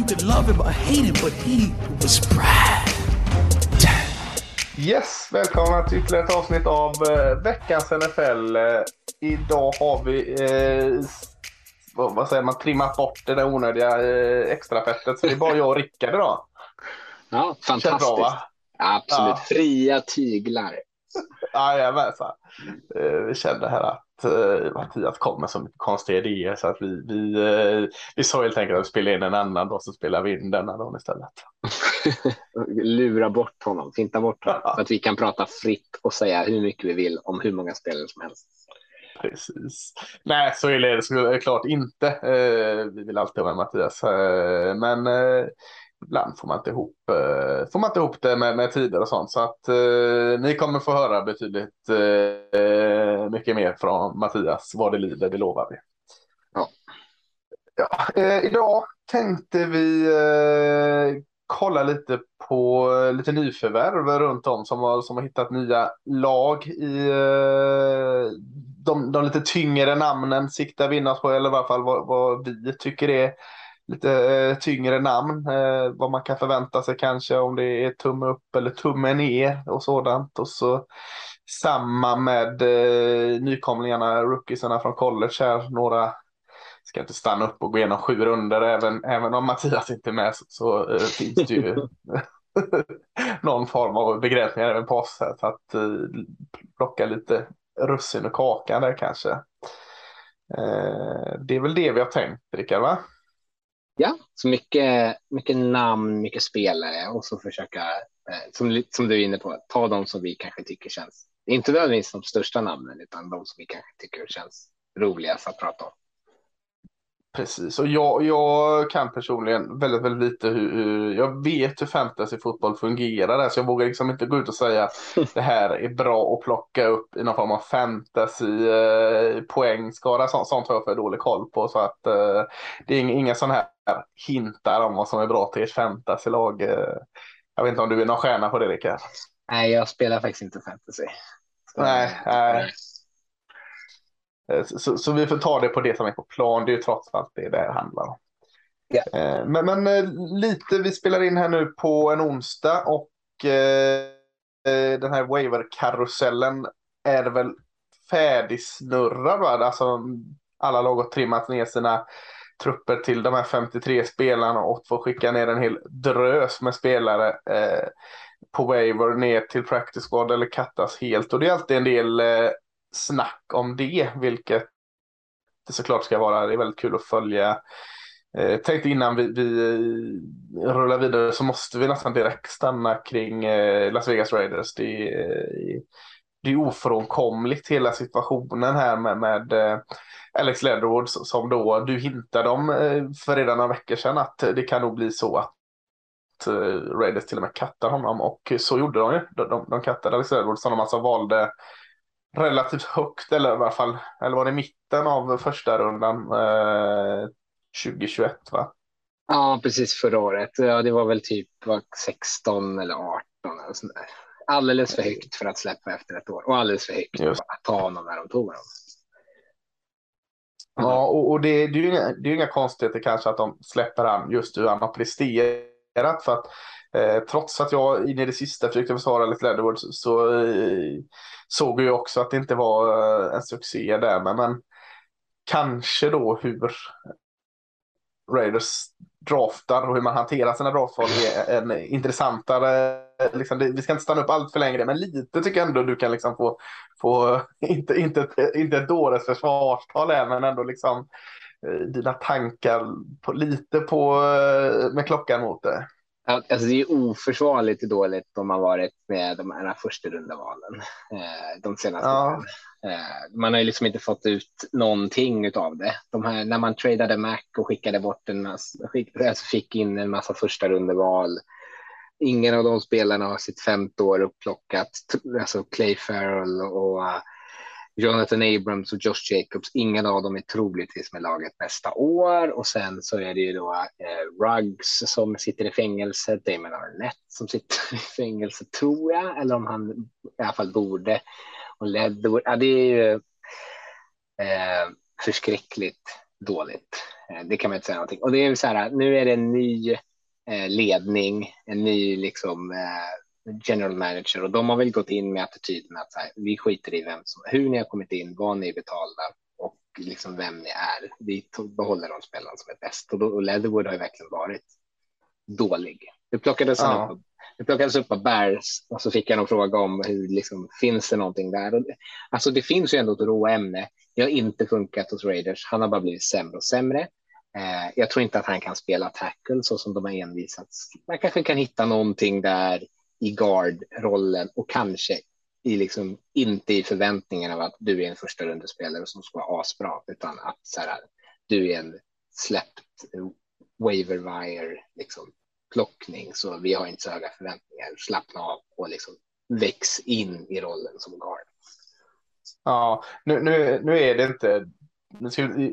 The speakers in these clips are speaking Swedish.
You could love him or hate him, but he was Brad. Yes, välkomna till ytterligare ett avsnitt av eh, veckans NFL. Eh, idag har vi, eh, vad, säger man, trimmat bort det där onödiga eh, extrafettet. Så det är bara jag och Rickard idag. Ja, bra, fantastiskt. va? Absolut. Ja. Fria tyglar. Jajamensan. Eh, vi kände här att eh, Mattias kom med så mycket konstiga idéer så att vi, vi, eh, vi sa helt enkelt att vi spelar in en annan dag så spelar vi in denna dagen istället. Lura bort honom, finta bort honom. Så att vi kan prata fritt och säga hur mycket vi vill om hur många spelare som helst. Precis. Nej, så är det såklart inte. Eh, vi vill alltid ha med Mattias. Eh, men eh, ibland får man inte ihop, eh, får man inte ihop det med, med tider och sånt. Så att eh, ni kommer få höra betydligt eh, mycket mer från Mattias vad det lider, det lovar vi. Ja. Ja, eh, idag tänkte vi eh, kolla lite på eh, lite nyförvärv runt om som har, som har hittat nya lag i de, de lite tyngre namnen siktar vi in oss på, eller i alla fall vad, vad vi tycker är lite eh, tyngre namn. Eh, vad man kan förvänta sig kanske om det är tumme upp eller tumme ner och sådant. Och så samma med eh, nykomlingarna, rookiesarna från college här, några ska inte stanna upp och gå igenom sju runder även, även om Mattias inte är med så, så finns det ju någon form av begränsningar även på oss här så att plocka lite russin ur kakan där kanske. Det är väl det vi har tänkt Rickard va? Ja, så mycket, mycket namn, mycket spelare och så försöka, eh, som, som du är inne på, ta de som vi kanske tycker känns, inte nödvändigtvis de största namnen, utan de som vi kanske tycker känns roligast att prata om. Precis, och jag, jag kan personligen väldigt, väldigt lite hur, jag vet hur fantasy fotboll fungerar så jag vågar liksom inte gå ut och säga det här är bra att plocka upp i någon form av fantasy eh, sånt, sånt har jag för dålig koll på så att eh, det är inga, sådana här hintar om vad som är bra till ert fantasylag. Eh, jag vet inte om du är någon stjärna på det Rickard? Nej, jag spelar faktiskt inte fantasy. Så- Nej, nej. Eh, Så, så vi får ta det på det som är på plan. Det är ju trots allt det det här handlar om. Eh, Men, men eh, lite, vi spelar in här nu på en onsdag och eh, den här waiver-karusellen är väl färdigsnurrad va? Alltså alla lag har trimmat ner sina trupper till de här 53 spelarna och får skicka ner en hel drös med spelare eh, på waiver ner till practice squad eller kattas helt och det är alltid en del eh, snack om det, vilket det såklart ska vara. Det är väldigt kul att följa. Eh, tänkte innan vi, vi eh, rullar vidare så måste vi nästan direkt stanna kring eh, Las Vegas Raiders. Det är, det är ofrånkomligt hela situationen här med, med eh, Alex Leatherwood som då du hintade om eh, för redan några veckor sedan att det kan nog bli så att eh, Raiders till och med kattar honom och så gjorde de ju. De, de, de kattade Alex Leatherwood som de alltså valde relativt högt, eller i alla fall, eller var det mitten av första rundan eh, 2021 va? Ja, precis förra året. Ja, det var väl typ vad, 16 eller 18 eller sånt där. Alldeles för högt för att släppa efter ett år och alldeles för högt Just. att ta honom när de tog honom. Ja, och, och det, det, är ju inga, det är ju inga konstigheter kanske att de släpper han just hur han har presterat för att eh, trots att jag in i det sista försökte försvara lite Leatherwood så, så eh, såg jag också att det inte var eh, en succé där men, men kanske då hur Raiders draftar och hur man hanterar sina draftval är en intressantare, liksom, det, vi ska inte stanna upp allt för länge, men lite tycker jag ändå du kan liksom få, få inte, inte, ett- inte ett dåres försvarstal här, men ändå liksom eh, dina tankar på, lite på, eh, med klockan mot det. Alltså det är oförsvarligt dåligt de har varit med de här första rundavalen eh, de senaste ja. åren. Eh, man har ju liksom inte fått ut någonting av det. De här, när man tradade Mac och skickade bort en massa, skick, alltså fick in en massa första rundeval. Ingen av de spelarna har sitt femte år upplockat. Alltså Clay Farrell och Jonathan Abrams och Josh Jacobs, ingen av dem är troligtvis med laget nästa år. Och sen så är det ju då eh, Ruggs som sitter i fängelse, Damon Arnett som sitter i fängelse tror jag, eller om han i alla fall borde. Och Leatherwood, ja det är ju eh, förskräckligt dåligt. Eh, det kan man inte säga någonting. Och det är så här, nu är det en ny eh, ledning, en ny liksom eh, general manager och de har väl gått in med attityden att här, vi skiter i vem som, hur ni har kommit in, vad ni är betalda och liksom vem ni är. Vi behåller de spelarna som är bäst och, då, och Leatherwood har ju verkligen varit dålig. Det plockades, ja. upp, det plockades upp av Bears och så fick jag en fråga om hur liksom, finns det någonting där? Och, alltså det finns ju ändå ett råämne. Det har inte funkat hos Raiders. Han har bara blivit sämre och sämre. Eh, jag tror inte att han kan spela tackle så som de har envisats. Man kanske kan hitta någonting där i guard-rollen och kanske i liksom, inte i förväntningen av att du är en första rundespelare som ska vara asbra, utan att så här, du är en släppt waiver wire liksom, plockning, så vi har inte så höga förväntningar. Slappna av och liksom väx in i rollen som guard. Ja, nu, nu, nu är det inte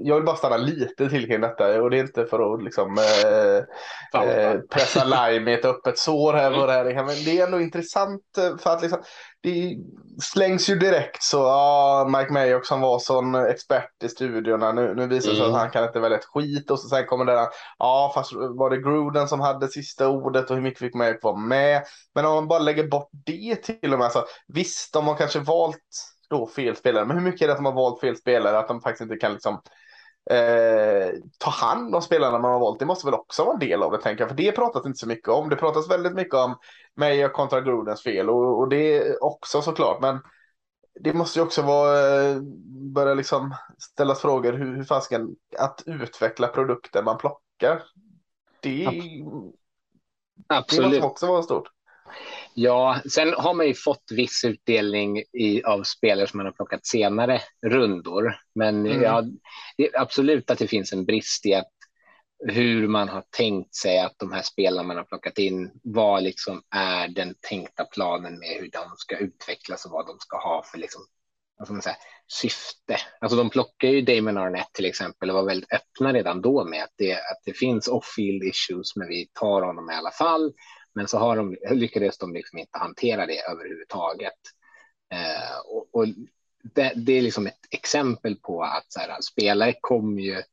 jag vill bara stanna lite till kring detta och det är inte för att liksom, eh, eh, pressa lime i ett öppet sår här och där. Men det är ändå intressant eh, för att liksom, det slängs ju direkt så ja, Mike Mayock som var sån expert i studiorna nu, nu visar det sig mm. att han kan inte välja ett skit och så sen kommer det där, ja fast var det Gruden som hade sista ordet och hur mycket fick Mayock vara med? Men om man bara lägger bort det till och med, så visst de har kanske valt då fel spelare. Men hur mycket är det att de har valt fel spelare? Att de faktiskt inte kan liksom eh, ta hand om spelarna man har valt. Det måste väl också vara en del av det tänker jag. För det pratas inte så mycket om. Det pratas väldigt mycket om mig kontra Grudens fel och, och det är också såklart. Men det måste ju också vara, eh, börja liksom ställas frågor hur, hur fasken att utveckla produkter man plockar. Det, Absolut. det måste också vara stort. Ja, sen har man ju fått viss utdelning i, av spelare som man har plockat senare rundor. Men mm. ja, absolut att det finns en brist i att hur man har tänkt sig att de här spelarna man har plockat in, vad liksom är den tänkta planen med hur de ska utvecklas och vad de ska ha för liksom, man säga, syfte. Alltså de plockar ju Damon Arnett till exempel och var väldigt öppna redan då med att det, att det finns off-field issues, men vi tar honom i alla fall men så har de, lyckades de liksom inte hantera det överhuvudtaget. Eh, och, och det, det, är liksom ett exempel på att så här, spelare kommer ju.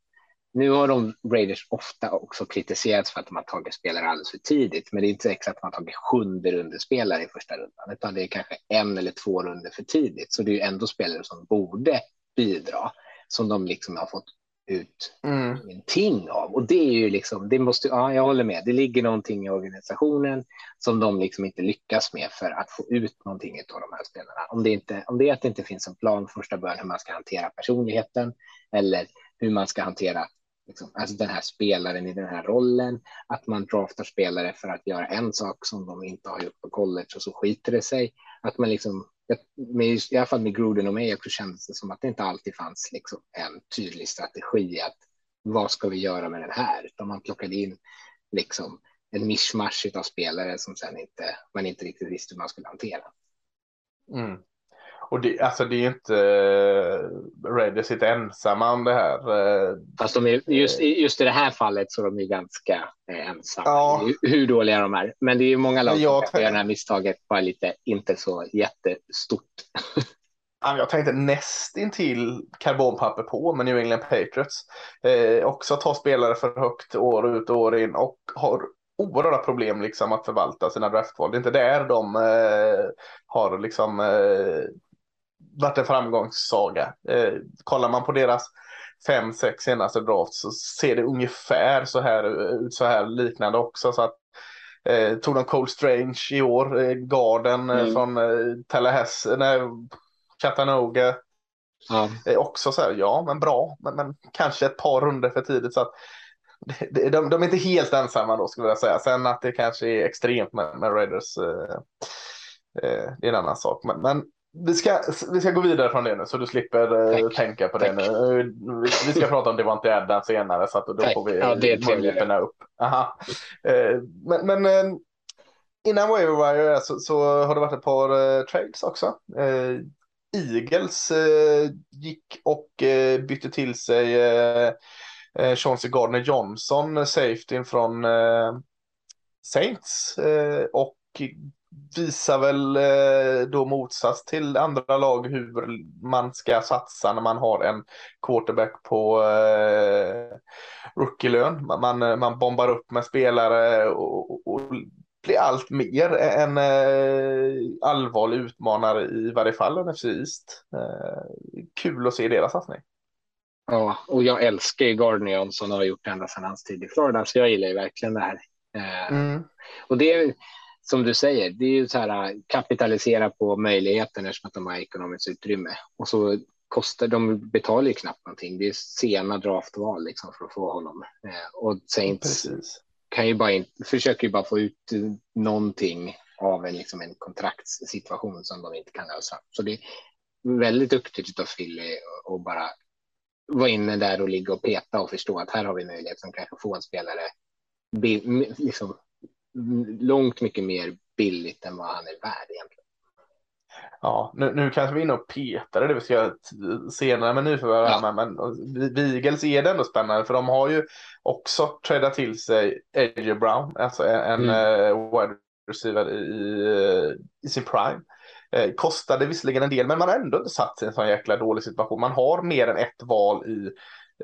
Nu har de Raiders ofta också kritiserats för att de har tagit spelare alldeles för tidigt, men det är inte exakt att de har tagit sjunde rundespelare i första rundan, utan det är kanske en eller två runder för tidigt. Så det är ju ändå spelare som borde bidra som de liksom har fått ut mm. ingenting av. Och det är ju liksom, det måste, ja, jag håller med, det ligger någonting i organisationen som de liksom inte lyckas med för att få ut någonting av de här spelarna. Om det, inte, om det är att det inte finns en plan första början hur man ska hantera personligheten eller hur man ska hantera liksom, alltså den här spelaren i den här rollen, att man draftar spelare för att göra en sak som de inte har gjort på college och så skiter det sig, att man liksom med, i alla fall med Gruden och mig så kändes det som att det inte alltid fanns liksom en tydlig strategi att vad ska vi göra med den här? Utan man plockade in liksom en mischmasch av spelare som sen inte man inte riktigt visste hur man skulle hantera. Mm. Och det, alltså det är inte uh, Raiders sitter ensamma om det här. Uh, Fast de är, just, just i det här fallet så är de ganska uh, ensamma. Ja. Hur dåliga de är. Men det är ju många lag som gör det här misstaget bara lite inte så jättestort. Jag tänkte nästintill karbonpapper på med New England Patriots. Eh, också ta spelare för högt år ut och år in och har oerhörda problem liksom att förvalta sina draftval. Det är inte där de eh, har liksom eh, varit en framgångssaga. Eh, kollar man på deras fem, sex senaste drafts så ser det ungefär så här ut, så här liknande också. Så att, eh, tog de Cole Strange i år, eh, garden eh, mm. från eh, Tallahassee, nej, Chattanooga. Ja. Eh, också så här, ja men bra, men, men kanske ett par runder för tidigt. Så att, de, de, de är inte helt ensamma då skulle jag säga. Sen att det kanske är extremt med, med Raiders. Eh, eh, det är en annan sak. Men, men, vi, ska, vi ska gå vidare från det nu så du slipper eh, tänka på Tack. det nu. Vi, vi ska prata om Devonte Adams senare så att då Tack. får vi ja, det är möjligheterna upp. Aha. Eh, men, men eh, innan waiver så, så har det varit ett par trades också. Eagles gick och bytte till sig Chauncey Gardner Johnson, safetyn från Saints och visar väl då motsats till andra lag hur man ska satsa när man har en quarterback på eh, rookie-lön. Man, man bombar upp med spelare och, och, blir allt mer en eh, allvarlig utmanare i varje fall NFC East. Eh, kul att se deras satsning. Ja, och jag älskar ju Gardner Johnson och har gjort det ända sedan hans tid i Florida, så jag gillar ju verkligen det här. Eh, mm. Och det är som du säger, det är ju så här eh, kapitalisera på möjligheten eftersom att de har ekonomiskt utrymme och så kostar de betalar ju knappt någonting. Det är sena draftval liksom för att få honom eh, och Saints Precis kan ju bara in, försöker ju bara få ut någonting av en, liksom en kontraktssituation som de inte kan lösa. Så det är väldigt duktigt av Philly och bara vara inne där och ligga och peta och förstå att här har vi möjlighet som kanske få en spelare liksom, långt mycket mer billigt än vad han är värd egentligen. Ja, nu, nu kanske vi är inne och petar det vi ska senare med nyförvärv. Ja. Men, men Beagles är det ändå spännande för de har ju också tradat till sig Edge Brown, alltså en mm. uh, wide receiver i, i sin prime. Eh, kostade visserligen en del, men man har ändå inte satt sig i en sån jäkla dålig situation. Man har mer än ett val i,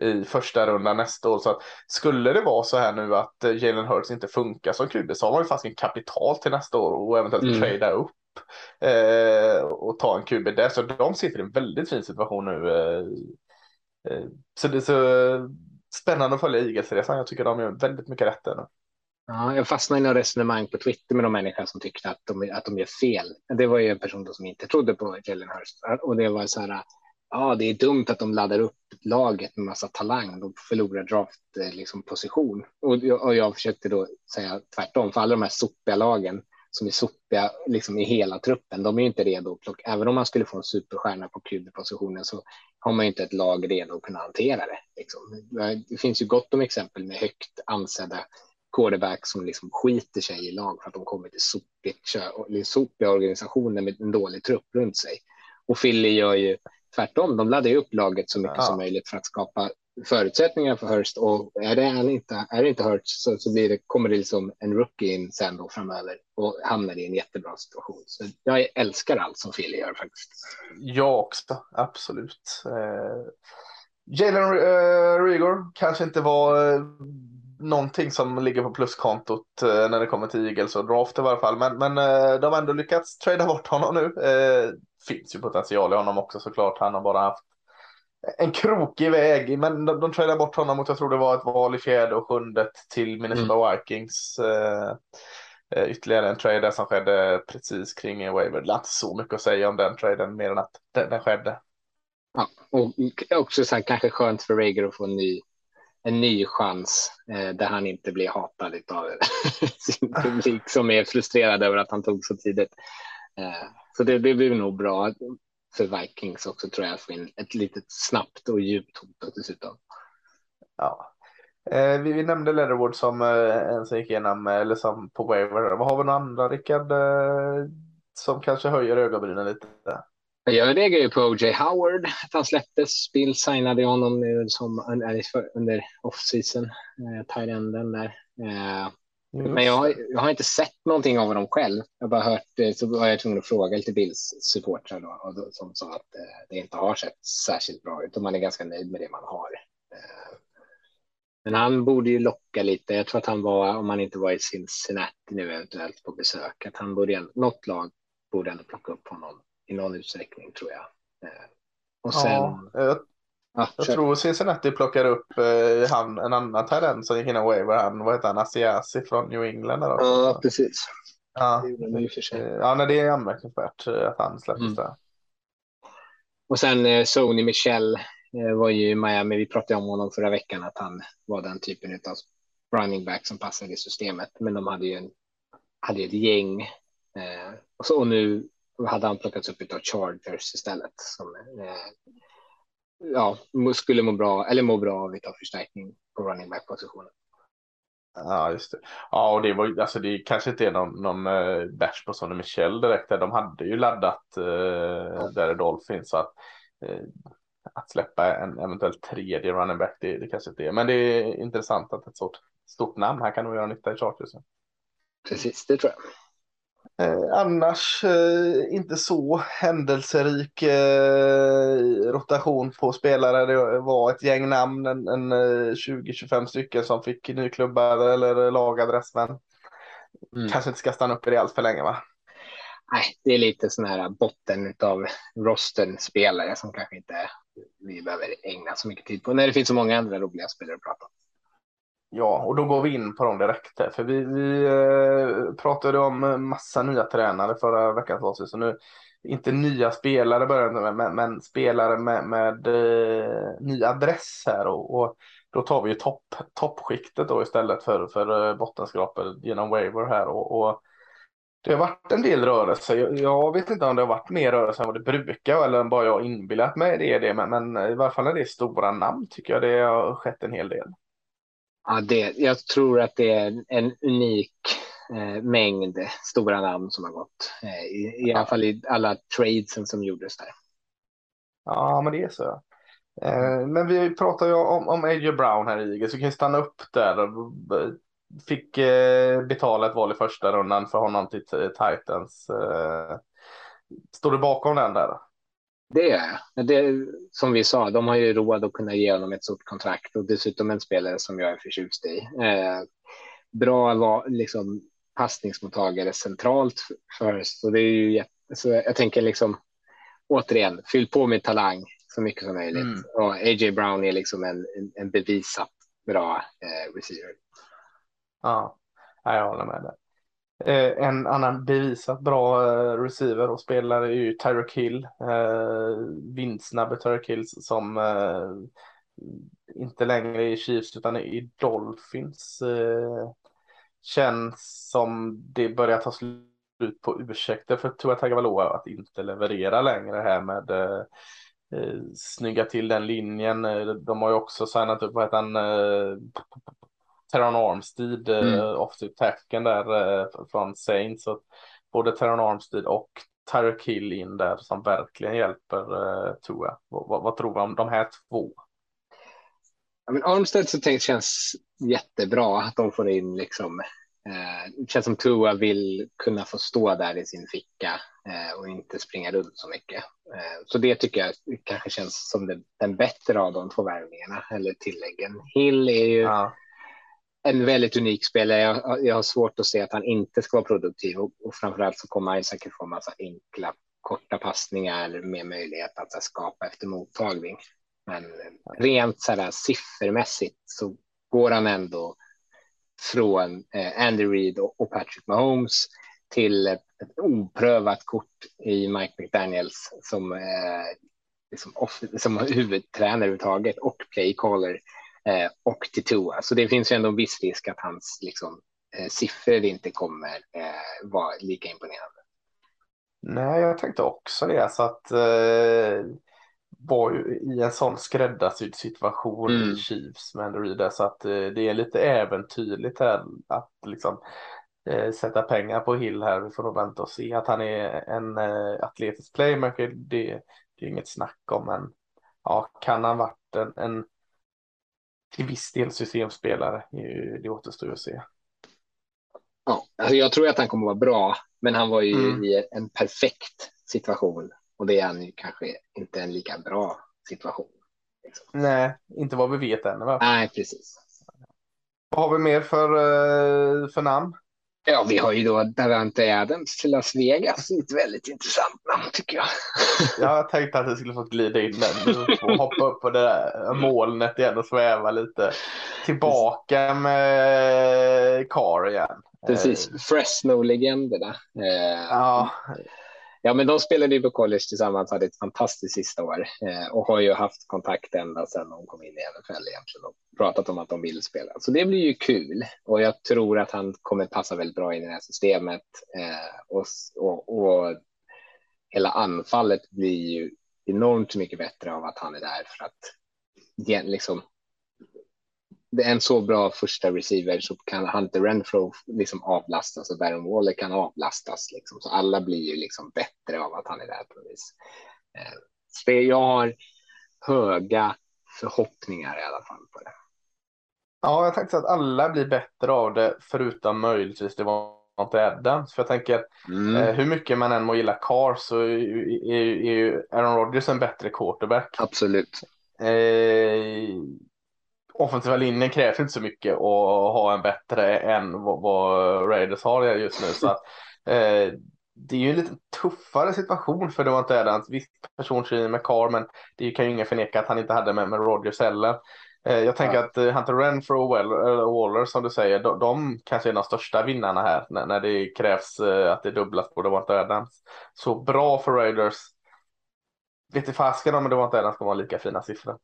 i första rundan nästa år. Så att skulle det vara så här nu att eh, Jalen Hurts inte funkar som QB så har man ju fast en kapital till nästa år och eventuellt mm. trada upp eh, och ta en QB där. Så de sitter i en väldigt fin situation nu. Eh, eh, så det är så spännande att följa Eagles-resan. Jag tycker de gör väldigt mycket rätt där nu. Ja, jag fastnade i några resonemang på Twitter med någon människa som tyckte att de, att de gör fel. Det var ju en person som inte trodde på Jalen Hurst och det var så här. Ja, det är dumt att de laddar upp laget med massa talang. De förlorar draftposition. Eh, liksom, position och jag, och jag försökte då säga tvärtom för alla de här sopiga lagen som är sopiga liksom i hela truppen. De är inte redo att plocka. Även om man skulle få en superstjärna på QB-positionen så har man inte ett lag redo att kunna hantera det. Liksom. Eh, det finns ju gott om exempel med högt ansedda quarterbacks som liksom skiter sig i lag för att de kommer till sopiga, sopiga organisationer med en dålig trupp runt sig. Och Philly gör ju tvärtom. De laddar upp laget så mycket ja. som möjligt för att skapa förutsättningar för Hurst och är det inte, är det inte Hurst så, så blir det, kommer det liksom en rookie in sen då framöver och hamnar i en jättebra situation. Så jag älskar allt som Philly gör faktiskt. Jag också, absolut. Eh, Jalen uh, Rigor kanske inte var uh, någonting som ligger på pluskontot uh, när det kommer till Eagles och draft i varje fall, men, men uh, de har ändå lyckats trada bort honom nu. Finns ju potential i honom också såklart. Han har bara haft en krokig väg, men de, de tradade bort honom mot, jag tror det var ett val i fjärde och sjunde till Minnesota mm. Vikings. Uh, ytterligare en trade som skedde precis kring waiver. Det är inte så mycket att säga om den traden mer än att den, den skedde. Ja, och också så här, kanske skönt för Rager att få en ny, en ny chans eh, där han inte blir hatad av sin publik som är frustrerad över att han tog så tidigt. Eh, så det, det blir nog bra för Vikings också tror jag, att få in ett litet snabbt och djupt hot dessutom. Ja. Eh, vi, vi, nämnde Leatherwood som eh, en som gick igenom, eh, eller som på waiver. Vad har vi några andra, Rickard, eh, som kanske höjer ögonbrynen lite? Jag reagerar ju på O.J. Howard, att han släpptes. Bill signade honom nu som under off-season, eh, tight-enden där. Eh, Mm. Men jag har, jag har, inte sett någonting av honom själv. Jag har bara hört, så var jag tvungen att fråga lite Bills supportrar då, då, som sa att eh, det inte har sett särskilt bra ut och man är ganska nöjd med det man har. Eh, men han borde ju locka lite. Jag tror att han var, om han inte var i Cincinnati nu eventuellt på besök, att han borde, något lag borde ändå plocka upp honom i någon utsträckning tror jag. Eh, och sen, ja, Ja, jag tror Cincinnati plockade upp eh, han, en annan talent som gick in waiver. Han, vad heter han, Asiasi från New England? Eller ja, precis. Ja, det, eh, ja nej, det är anmärkningsvärt eh, att han släpptes mm. där. Och sen eh, Sony Michel eh, var ju i Miami. Vi pratade om honom förra veckan att han var den typen av running back som passade i systemet, men de hade ju en, hade ett gäng eh, och, så, och nu hade han plockats upp av Chargers istället som eh, ja, skulle må bra eller må bra av lite förstärkning på running back positionen. Ja, just det. Ja, och det var alltså det kanske inte är någon, någon uh, bash på Sonny Michel direkt. De hade ju laddat uh, ja. där Dolphins så att uh, att släppa en eventuellt tredje running back, det, det kanske inte är. Men det är intressant att ett sånt stort namn här kan nog göra nytta i Chargers. Precis, det tror jag. Eh, annars eh, inte så händelserik eh, rotation på spelare. Det var ett gäng namn, en, en 20-25 stycken som fick nyklubbar eller lagadress. Men mm. kanske inte ska stanna upp i det allt för länge va? Nej, det är lite sån här botten av rosten spelare som kanske inte vi behöver ägna så mycket tid på när det finns så många andra roliga spelare att prata om. Ja, och då går vi in på dem direkt. Här, för vi, vi eh, pratade om eh, massa nya tränare förra veckans avsnitt. Så nu, inte nya spelare börjar med, men, men spelare med, med eh, ny adress här. Och, och, då tar vi ju topp, toppskiktet då istället för, för eh, bottenskrapet genom waiver här. Och, och, det har varit en del rörelse. Jag, jag, vet inte om det har varit mer rörelse än vad det brukar eller bara jag inbillat mig det är det. Men, men i varje fall när det är stora namn tycker jag det har skett en hel del. Ja, det, jag tror att det är en unik eh, mängd stora namn som har gått. Eh, i, I alla fall i alla tradesen som gjordes där. Ja, men det är så. Eh, men vi pratar ju om, om AJ Brown här i så kan vi stanna upp där. Fick eh, betala ett val i första rundan för honom till Titans. Eh, står du bakom den där? Det är det. Som vi sa, de har ju råd att kunna ge honom ett stort kontrakt och dessutom en spelare som jag är förtjust i. Eh, bra liksom, passningsmottagare centralt först. Så det är ju jätte, så jag tänker liksom återigen, fyll på med talang så mycket som möjligt. Mm. Och AJ Brown är liksom en, en bevisat bra eh, receiver. Ja, jag håller med dig. Eh, en annan bevisat bra eh, receiver och spelare är ju Tyreek Hill. Eh, vindsnabbe Tyreek Hill som eh, inte längre är i Chiefs utan är i Dolphins. Eh, känns som det börjar ta slut på ursäkter för Tua Tagovailoa att inte leverera längre här med eh, eh, snygga till den linjen. Eh, de har ju också signat upp, vad heter han, eh, Terran Armstead, eh, mm. uh, offensive tacken där uh, från Saints. Så både Terran Armstead och Tyreek Hill in där som verkligen hjälper uh, Tua. Vad, vad tror du om de här två? Ja, men Armstead så tänkt känns jättebra att de får in liksom. Eh, det känns som Tua vill kunna få stå där i sin ficka eh, och inte springa runt så mycket. Eh, så det tycker jag kanske känns som den, den bättre av de två värvningarna eller tilläggen. Hill är ju ja en väldigt unik spelare. Jag, jag har svårt att se att han inte ska vara produktiv och, och framförallt så kommer han säkert få en massa enkla korta passningar med möjlighet att här, skapa efter mottagning. Men rent så här, siffermässigt så går han ändå från eh, Andy Reid och, och, Patrick Mahomes till ett, ett oprövat kort i Mike McDaniels som, eh, liksom off, som huvudtränare överhuvudtaget och playcaller eh, och till Tua. Så det finns ju ändå en viss risk att hans liksom, eh, siffror inte kommer eh, vara lika imponerande. Nej, jag tänkte också det. Så att eh, var ju i en sån skräddarsydd situation mm. i Chiefs med Andrew så att eh, det är lite äventyrligt här att liksom eh, sätta pengar på Hill här. Vi får nog vänta och se att han är en eh, atletisk playmaker. Det, det är inget snack om, men ja, kan han varit en, en till viss del systemspelare. Det återstår att se. Ja, alltså jag tror att han kommer att vara bra, men han var ju mm. i en perfekt situation och det är han ju kanske inte en lika bra situation. Liksom. Nej, inte vad vi vet än. Va? Nej, precis. Vad har vi mer för, eh, för namn? Ja, vi har ju då Davante Adams till Las Vegas. Ett väldigt intressant namn tycker jag. jag tänkte att det skulle få glida in den och hoppa upp på det där molnet igen och sväva lite. Tillbaka med Carr igen. Precis, Fresno-legenderna. Eh, ja. Ja, men de spelade ju på college tillsammans, hade ett fantastiskt sista år eh, och har ju haft kontakt ända sedan de kom in i NFL egentligen och pratat om att de vill spela. Så det blir ju kul och jag tror att han kommer passa väldigt bra in i det här systemet eh, och, och, och hela anfallet blir ju enormt mycket bättre av att han är där för att liksom det är en så bra första receiver så kan Hunter Renfro liksom avlastas och Baron Waller kan avlastas. Liksom. Så alla blir ju liksom bättre av att han är där på något vis. Eh, så jag har höga förhoppningar i alla fall på det. Ja, jag tänkte att alla blir bättre av det förutom möjligtvis det var inte Adams. För jag tänker mm. eh, hur mycket man än må gilla Carr så är, är, är Aaron Rodgers en bättre quarterback. Absolut. Eh, offensiva linjen krävs inte så mycket att ha en bättre än vad, vad Raiders har just nu. Så att, eh, det är ju en lite tuffare situation för det var inte Adams. Visst personkemi med Carr, men det kan ju ingen förneka att han inte hade med, med Rodgers heller. Eh, jag tänker ja. att eh, Hunter Renfro och Waller som du säger, de, de kanske är de största vinnarna här när, när det krävs eh, att det dubblas på Devonta Adams. Så bra för Raiders. Vet inte fasken om Devonta Adams kommer ha lika fina siffror.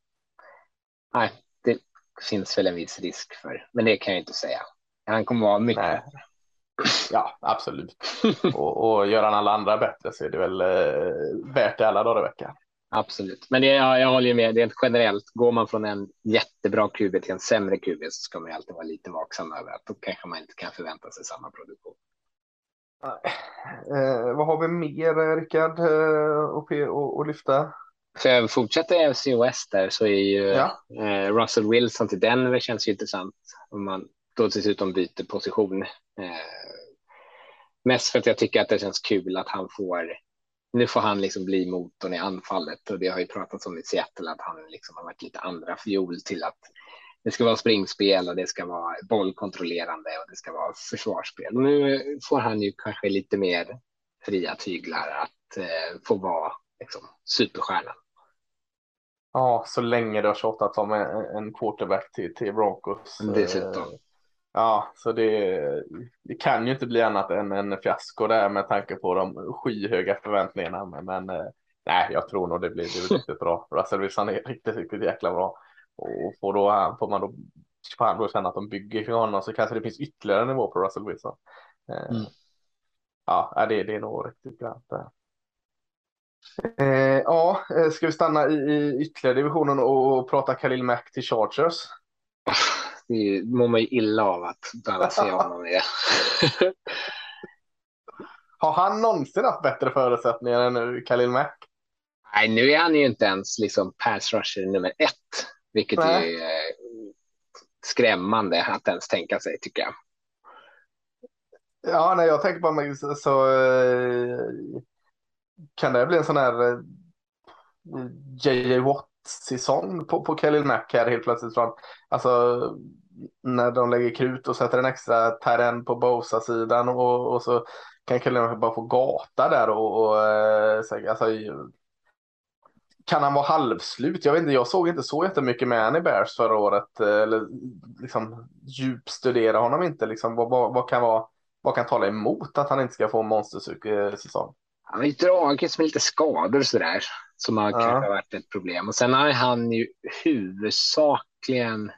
Nej, det finns väl en viss risk för, men det kan jag inte säga. Han kommer vara mycket Nej. Ja, absolut. och, och gör han alla andra bättre så är det väl eh, värt det alla dagar i veckan. Absolut, men det, jag, jag håller ju med. Rent generellt, går man från en jättebra QB till en sämre QB så ska man ju alltid vara lite vaksam över att då kanske man inte kan förvänta sig samma produktion. Eh, vad har vi mer, Rickard, eh, att lyfta? För jag fortsätter FC West där så är ju ja. eh, Russell Wilson till Denver känns ju intressant om man då dessutom byter position. Eh, mest för att jag tycker att det känns kul att han får nu får han liksom bli motorn i anfallet och det har ju pratats om i Seattle att han liksom har varit lite andra fiol till att det ska vara springspel och det ska vara bollkontrollerande och det ska vara försvarsspel. Och nu får han ju kanske lite mer fria tyglar att eh, få vara liksom, superstjärnan. Ja, så länge det har tjatats om en quarterback till, till Broncos. Dessutom. Eh, Ja, så det, det kan ju inte bli annat än en fiasko där med tanke på de skyhöga förväntningarna. Men, men eh, nej, jag tror nog det blir, det blir riktigt bra. Russell Wilson är riktigt, riktigt jäkla bra. Och får, då, får man då, får han då känna att de bygger för honom så kanske det finns ytterligare nivå på Russell Wilson. Eh, mm. Ja, det, det är nog riktigt grant. Eh, ja, ska vi stanna i, i ytterligare divisionen och, och prata Khalil Mack till Chargers? det mår man ju illa av att behöva se honom i. Har han någonsin haft bättre förutsättningar än nu, Khalil Mack? Nej, nu är han ju inte ens liksom pass rusher nummer ett, vilket Nej. är eh, skrämmande att ens tänka sig tycker jag. Ja, när jag tänker på mig så, så eh, kan det bli en sån här eh, JJ Watt säsong på, på Khalil Mack här helt plötsligt. Från, alltså när de lägger krut och sätter en extra terren på Bosa-sidan och, och så kan Khalil Mack bara få gata där och, och eh, alltså, kan han vara halvslut? Jag vet inte, jag såg inte så jättemycket med han i Bears förra året. Eh, eller liksom djupstudera honom inte. Liksom, vad, vad, vad, kan vara, vad kan tala emot att han inte ska få en monstersäsong? Han har ju dragits med lite skador sådär som har ja. kanske varit ett problem. Och sen har han ju huvudsakligen,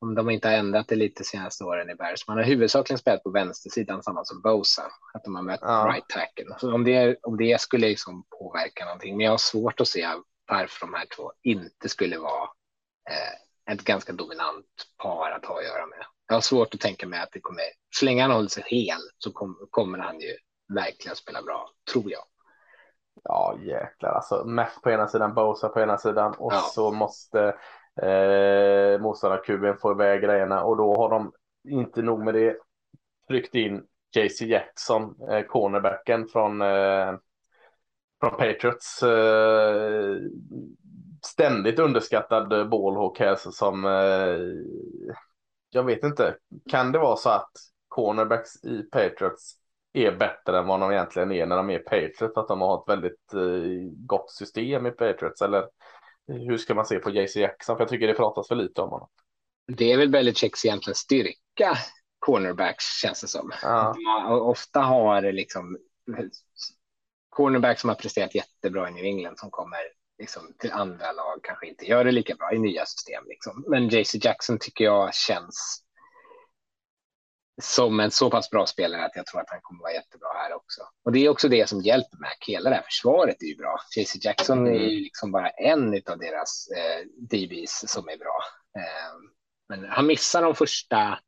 om de inte har ändrat det lite senaste åren i Bears, man har huvudsakligen spelat på vänstersidan samma som Bosa, att de har mött ja. right tackle. Så om det, om det skulle liksom påverka någonting, men jag har svårt att se varför de här två inte skulle vara eh, ett ganska dominant par att ha att göra med. Jag har svårt att tänka mig att det kommer, så länge han håller sig hel så kom, kommer han ju verkligen spela bra, tror jag. Ja jäklar alltså. Mac på ena sidan, Bosa på ena sidan och ja. så måste eh, motståndarkuben få iväg grejerna och då har de inte nog med det tryckt in JC Jackson, eh, cornerbacken från, eh, från Patriots. Eh, ständigt underskattad ballhawk här som eh, jag vet inte. Kan det vara så att cornerbacks i Patriots är bättre än vad de egentligen är när de är Patriots. Att de har ett väldigt eh, gott system i Patriots. Eller hur ska man se på JC Jackson? För jag tycker det pratas för lite om honom. Det är väl Belichicks egentligen styrka, cornerbacks känns det som. Ja. ofta har liksom cornerback som har presterat jättebra i New England som kommer liksom, till andra lag kanske inte gör det lika bra i nya system. Liksom. Men JC Jackson tycker jag känns som en så pass bra spelare att jag tror att han kommer vara jättebra här också. Och det är också det som hjälper Mac. Hela det här försvaret är ju bra. JC Jackson är ju liksom bara en av deras eh, DBs som är bra. Eh, men han missar de första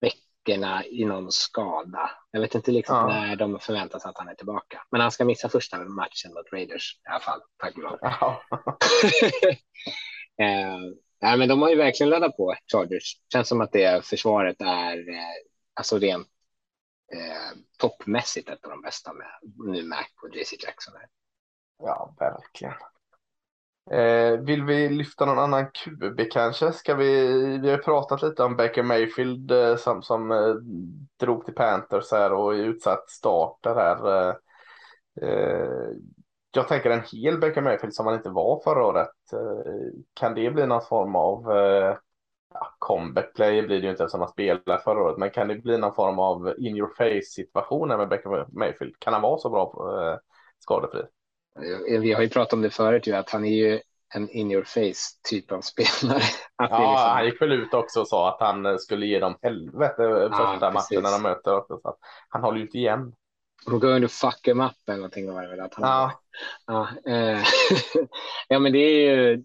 veckorna i någon skada. Jag vet inte liksom ja. när de förväntas att han är tillbaka. Men han ska missa första matchen mot Raiders i alla fall. Tack och lov. Ja. eh, nej, men de har ju verkligen laddat på Chargers. Känns som att det försvaret är eh, alltså rent eh, toppmässigt ett av de bästa med nu Mac och JC Jackson. Här. Ja, verkligen. Eh, vill vi lyfta någon annan QB kanske? Ska vi, vi har pratat lite om Baker Mayfield eh, som, som eh, drog till Panthers här och är utsatt starter här. Eh, eh, jag tänker en hel Baker Mayfield som han inte var förra året. Eh, kan det bli någon form av eh, ja, comeback play blir det ju inte eftersom han spelade förra året, men kan det bli någon form av in your face situation med Baker Mayfield? Kan han vara så bra eh, skadefri? Vi har ju pratat om det förut, ju, att han är ju en in your face typ av spelare. Att ja, liksom... han gick väl ut också och sa att han eh, skulle ge dem helvete ja, första matchen när de möter också. Så han håller ju inte igen. We're going to fuck him up eller någonting var det väl att han ja. Ja, eh, ja, men det är ju,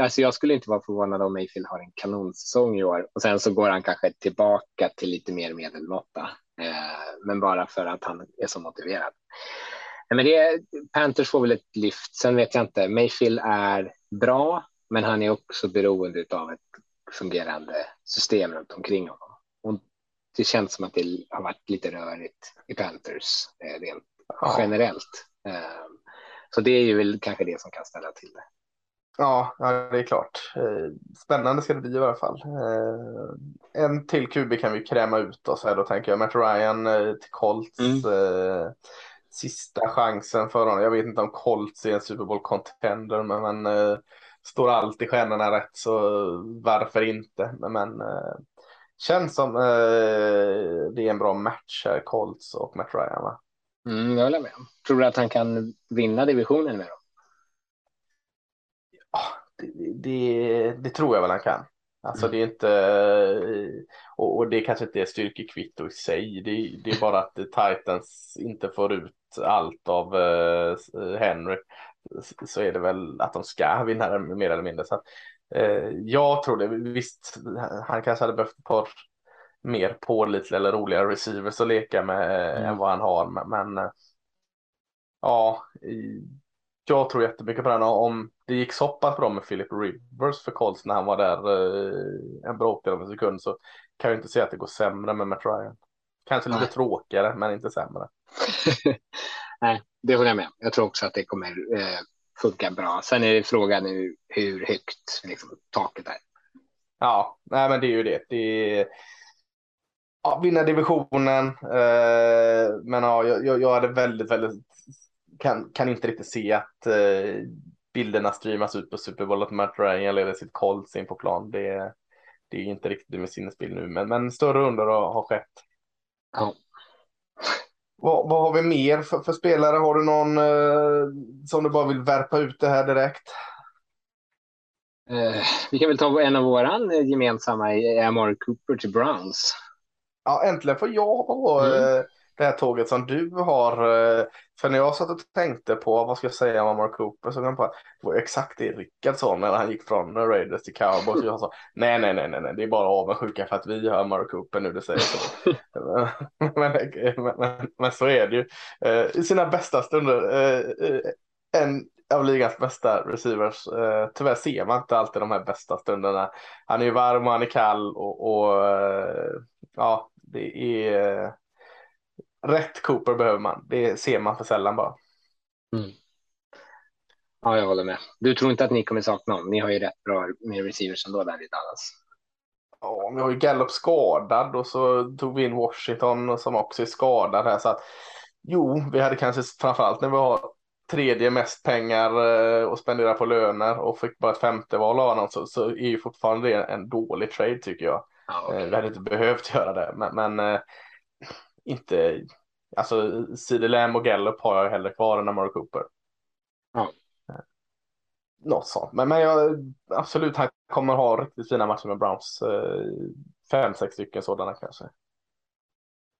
alltså jag skulle inte vara förvånad om Mayfield har en kanonsäsong i år och sen så går han kanske tillbaka till lite mer medelmåtta, eh, men bara för att han är så motiverad. Men det, Panthers får väl ett lyft. Sen vet jag inte. Mayfield är bra, men han är också beroende av ett fungerande system runt omkring honom. Det känns som att det har varit lite rörigt i Panthers eh, rent ja. generellt. Eh, så det är ju väl kanske det som kan ställa till det. Ja, ja det är klart. Eh, spännande ska det bli i alla fall. En till QB kan vi kräma ut oss här då tänker jag. Matt Ryan till Colts. Mm sista chansen för honom. Jag vet inte om Colts är en Super Bowl contender, men, eh, står alltid stjärnorna rätt så varför inte? Men, eh, känns som eh, det är en bra match här, Colts och Matt Ryan. Va? Mm, jag håller med. Tror du att han kan vinna divisionen med dem? Ja, det, det, det tror jag väl han kan. Alltså mm. det är inte, och, och det kanske inte är styrkekvitto i sig. Det, det, är bara att Titans inte får ut allt av uh, Henry. Så är det väl att de ska vinna mer eller mindre. Så jag tror det. Visst, han kanske hade behövt ett par mer pålitliga eller roliga receivers att leka med mm. än vad han har. Men, uh, ja, jag tror jättemycket på den. Om det gick så pass bra med Philip Rivers för Colts när han var där eh, en bråkdel av en sekund så kan jag inte säga att det går sämre med Matt Ryan. Kanske lite Nej. tråkigare, men inte sämre. Nej, det håller jag med. Jag tror också att det kommer eh, funka bra. Sen är det frågan nu hur högt liksom, taket är. Ja, nej, men det är ju det. det är... Ja, vinna divisionen. Eh, men ja, jag, jag hade väldigt, väldigt kan, kan inte riktigt se att eh, bilderna streamas ut på Super Bowl att Matt Ryan leder sitt Colts in på plan. Det, det är inte riktigt med sinnesbild nu, men, men större under har, har skett. Ja. Vad, vad har vi mer för, för spelare? Har du någon eh, som du bara vill värpa ut det här direkt? Eh, vi kan väl ta en av våran gemensamma, Amari Cooper till Browns. Ja, äntligen får jag mm. Det här tåget som du har. Eh, för när jag satt och tänkte på vad ska jag säga om Mark Cooper så kom jag på att det var exakt det Rickard sa när han gick från Raiders till Cowboys. Jag sa nej, nej, nej, nej, det är bara avundsjuka för att vi har Mark Cooper nu, det säger så. men, men, men, men, så är det ju. Eh, I sina bästa stunder, eh, en av ligans bästa receivers. Tyvärr ser man inte alltid de här bästa stunderna. Han är ju varm och han är kall och, och ja, det är rätt Cooper behöver man. Det ser man för sällan bara. Mm. Ja, jag håller med. Du tror inte att ni kommer sakna honom? Ni har ju rätt bra med receivers ändå där i Dallas. Ja, vi har ju Gallup skadad och så tog vi in Washington som också är skadad här så att jo, vi hade kanske framförallt när vi har tredje mest pengar att eh, spendera på löner och fick bara ett femte val av honom så, så är ju fortfarande det en dålig trade tycker jag. Ja, okay. Eh, vi hade inte behövt göra det, men, men eh, inte alltså CD Lamb och Gallup har jag hellre kvar än Amari Cooper. Ja. Något sånt. Men, men jag, absolut, han kommer ha riktigt fina matcher med Browns. Eh, fem, sex stycken sådana kanske.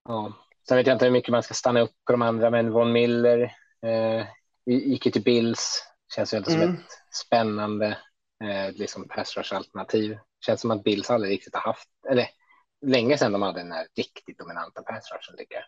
Ja. Sen vet jag inte hur mycket man ska stanna upp på de andra, men Von Miller eh, gick ju till Bills. Känns ju inte som Mm. ett spännande eh, liksom pass rush alternativ. Känns som att Bills aldrig riktigt har haft, eller länge sedan de hade den här riktigt dominanta pass tycker jag.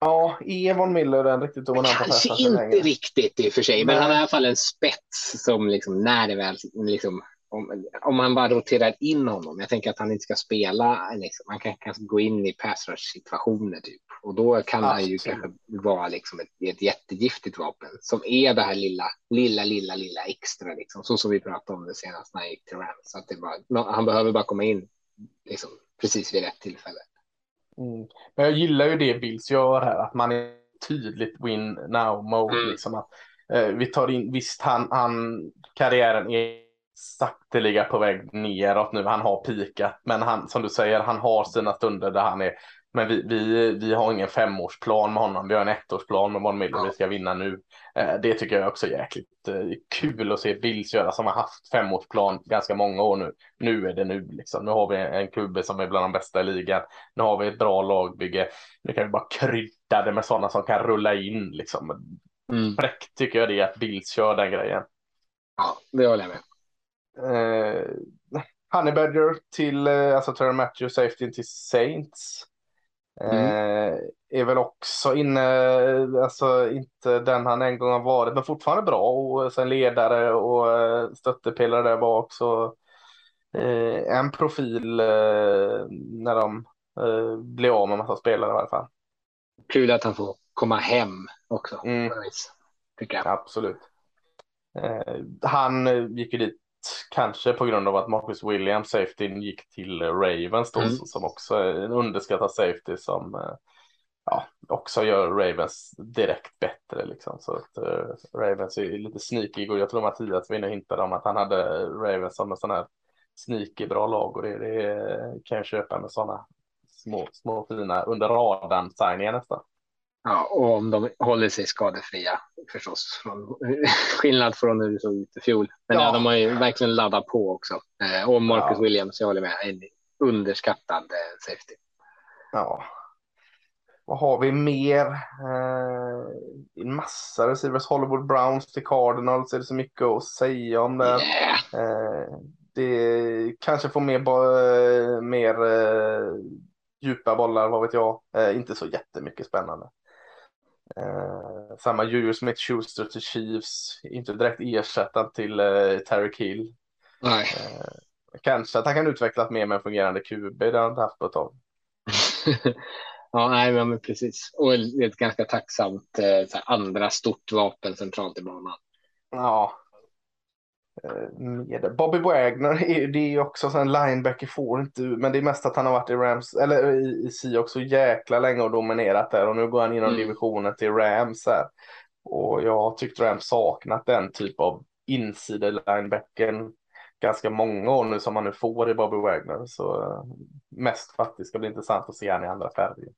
Ja, är Von Miller den riktigt dominanta Kanske passaren inte längre? riktigt i och för sig, men Nej. han har i alla fall en spets som liksom när det väl liksom om, om man bara roterar in honom. Jag tänker att han inte ska spela. Liksom, man kan kanske gå in i pass situationer typ och då kan han ju Absolut. kanske vara liksom ett, ett jättegiftigt vapen som är det här lilla, lilla, lilla, lilla extra liksom så som vi pratade om det senast när jag gick till Rams. Så att det bara, han behöver bara komma in liksom precis vid rätt tillfälle. Mm. Men jag gillar ju det Bills gör här, att man är tydligt win now mode. Mm. Liksom att, eh, vi tar in, visst han, han, karriären är sakteliga på väg neråt nu, han har pikat, men han, som du säger, han har sina stunder där han är, men vi, vi, vi har ingen femårsplan med honom, vi har en ettårsplan med Von Miller, Ja. vi ska vinna nu. Eh, det tycker jag också är jäkligt eh, kul att se Bills göra, som har haft femårsplan ganska många år nu. Nu är det nu liksom, nu har vi en kubbe som är bland de bästa i ligan. Nu har vi ett bra lagbygge. Nu kan vi bara krydda det med sådana som kan rulla in liksom. Mm. Fräckt tycker jag det är att Bills kör den grejen. Ja, det håller jag med. Eh, Honey Badger till, eh, alltså Terry Matthews, safety till Saints. Eh, är väl också inne, alltså inte den han en gång har varit, men fortfarande bra och sen ledare och eh, stöttepelare där bak. Så eh, en profil när de blir av med massa spelare i alla fall. Kul att han får komma hem också. Mm. Tycker jag. Absolut. Han gick ju dit kanske på grund av att Marcus Williams, safety, gick till eh, Ravens då, Mm. som också är en underskattad safety som eh, ja, också gör Ravens direkt bättre. Liksom. Så att eh, Ravens är lite sneaky och jag tror Mattias var inne och hintade om att han hade Ravens som en sån här sneaky bra lag och det, det kan jag köpa med sådana små, små fina under radarn signingar nästan. Ja, och om de håller sig skadefria förstås. Från, skillnad från hur det såg ut i fjol. Men ja. Ja. de har ju verkligen laddat på också. Eh, och Marcus Ja. Williams, jag håller med, en underskattad eh, safety. Ja. Vad har vi mer? Eh, en massa receivers. Hollywood Browns till Cardinals. Är det så mycket att säga om det? Yeah. Eh, det kanske får mer, mer eh, djupa bollar, vad vet jag. Eh, inte så jättemycket spännande. Eh, samma Julius Smith-Schuster till Chiefs. Inte direkt ersättare till eh, Terry Hill. Nej. Eh, kanske att han kan utvecklas mer med en fungerande QB. Det har han inte haft på ett tag. ja, nej, men precis. Och ett ganska tacksamt eh, andra stort vapen centralt i banan. Ja. Med. Bobby Wagner är det är ju också så en linebacker får inte men det är mest att han har varit i Rams eller i, i Seahawks så jäkla länge och dominerat där och nu går han inom Mm. divisionen till Rams här. Och jag har tyckt Rams saknat den typ av insida linebacken ganska många år nu som man nu får i Bobby Wagner så eh, mest faktiskt ska bli intressant att se han i andra färger.